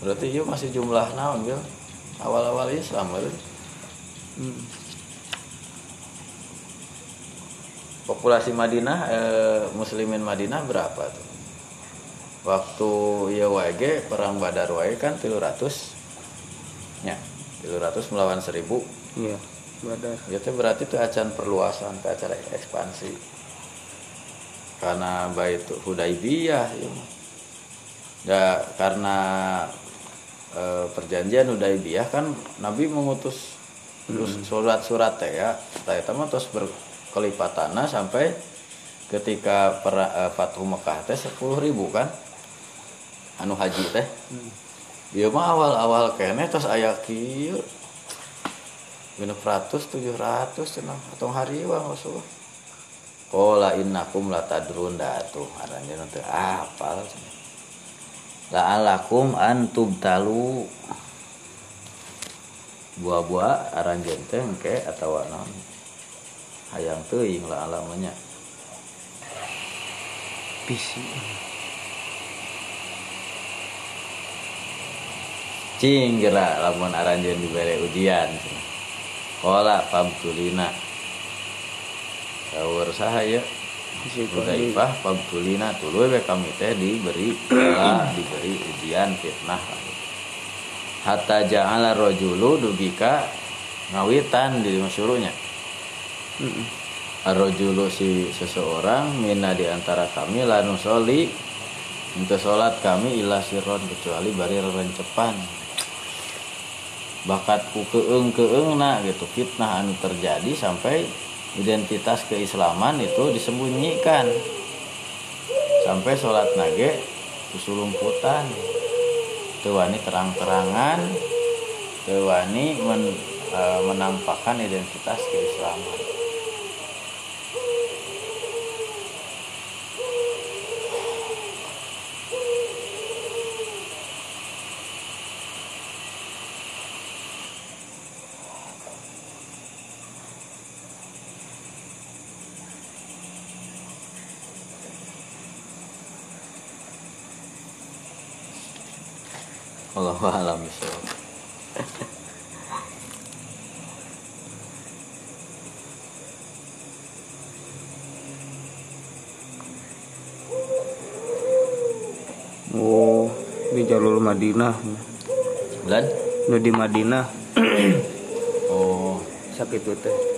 berarti ieu masih jumlah naon Bil? awal-awal Islam berarti Hmm. populasi Madinah eh, muslimin Madinah berapa tuh waktu ya WG perang Badar wae kan 300 nya 300 melawan 1000 Iya, badar. itu berarti itu acan perluasan ke acara ekspansi. Karena bait Hudaibiyah ya. Ya, karena eh, perjanjian Hudaibiyah kan Nabi mengutus surat-surat teh ya. Mah terus berkelipatana sampai ketika per, eh, Fathu Mekah teh 10.000 kan? Anu haji teh Ieu mah awal-awal kene terus aya kieu. Genep ratus tujuh ratus cenah atau hari wang Rasulullah. Kola innakum latadrun dah tuh aranya nanti apal cenah. La'alakum antum talu buah-buah aranjeun teh engke atawa naon? Hayang teuing lah alamanya Bisi. Cing geura lamun aranjeun dibere ujian. Kola pamtulina. Saur sahaya Bisi Hudaifah pabtulina tuluy we kami teh diberi bala, diberi ujian fitnah. Hatta ja'ala rajulu dugika ngawitan di masyurunya Heeh. Ar-rajulu si seseorang mina di antara kami lanu soli untuk sholat kami ila sirron kecuali bari rencepan bakatku keeng keeng nak gitu. Fitnah anu terjadi sampai identitas keislaman itu disembunyikan. Sampai sholat nage kesulumputan tewani terang-terangan tewani men, e, menampakkan identitas keislaman Allah alam. Oh, di jalur Madinah. Bulan? Nu di Madinah Oh, sakit itu teh.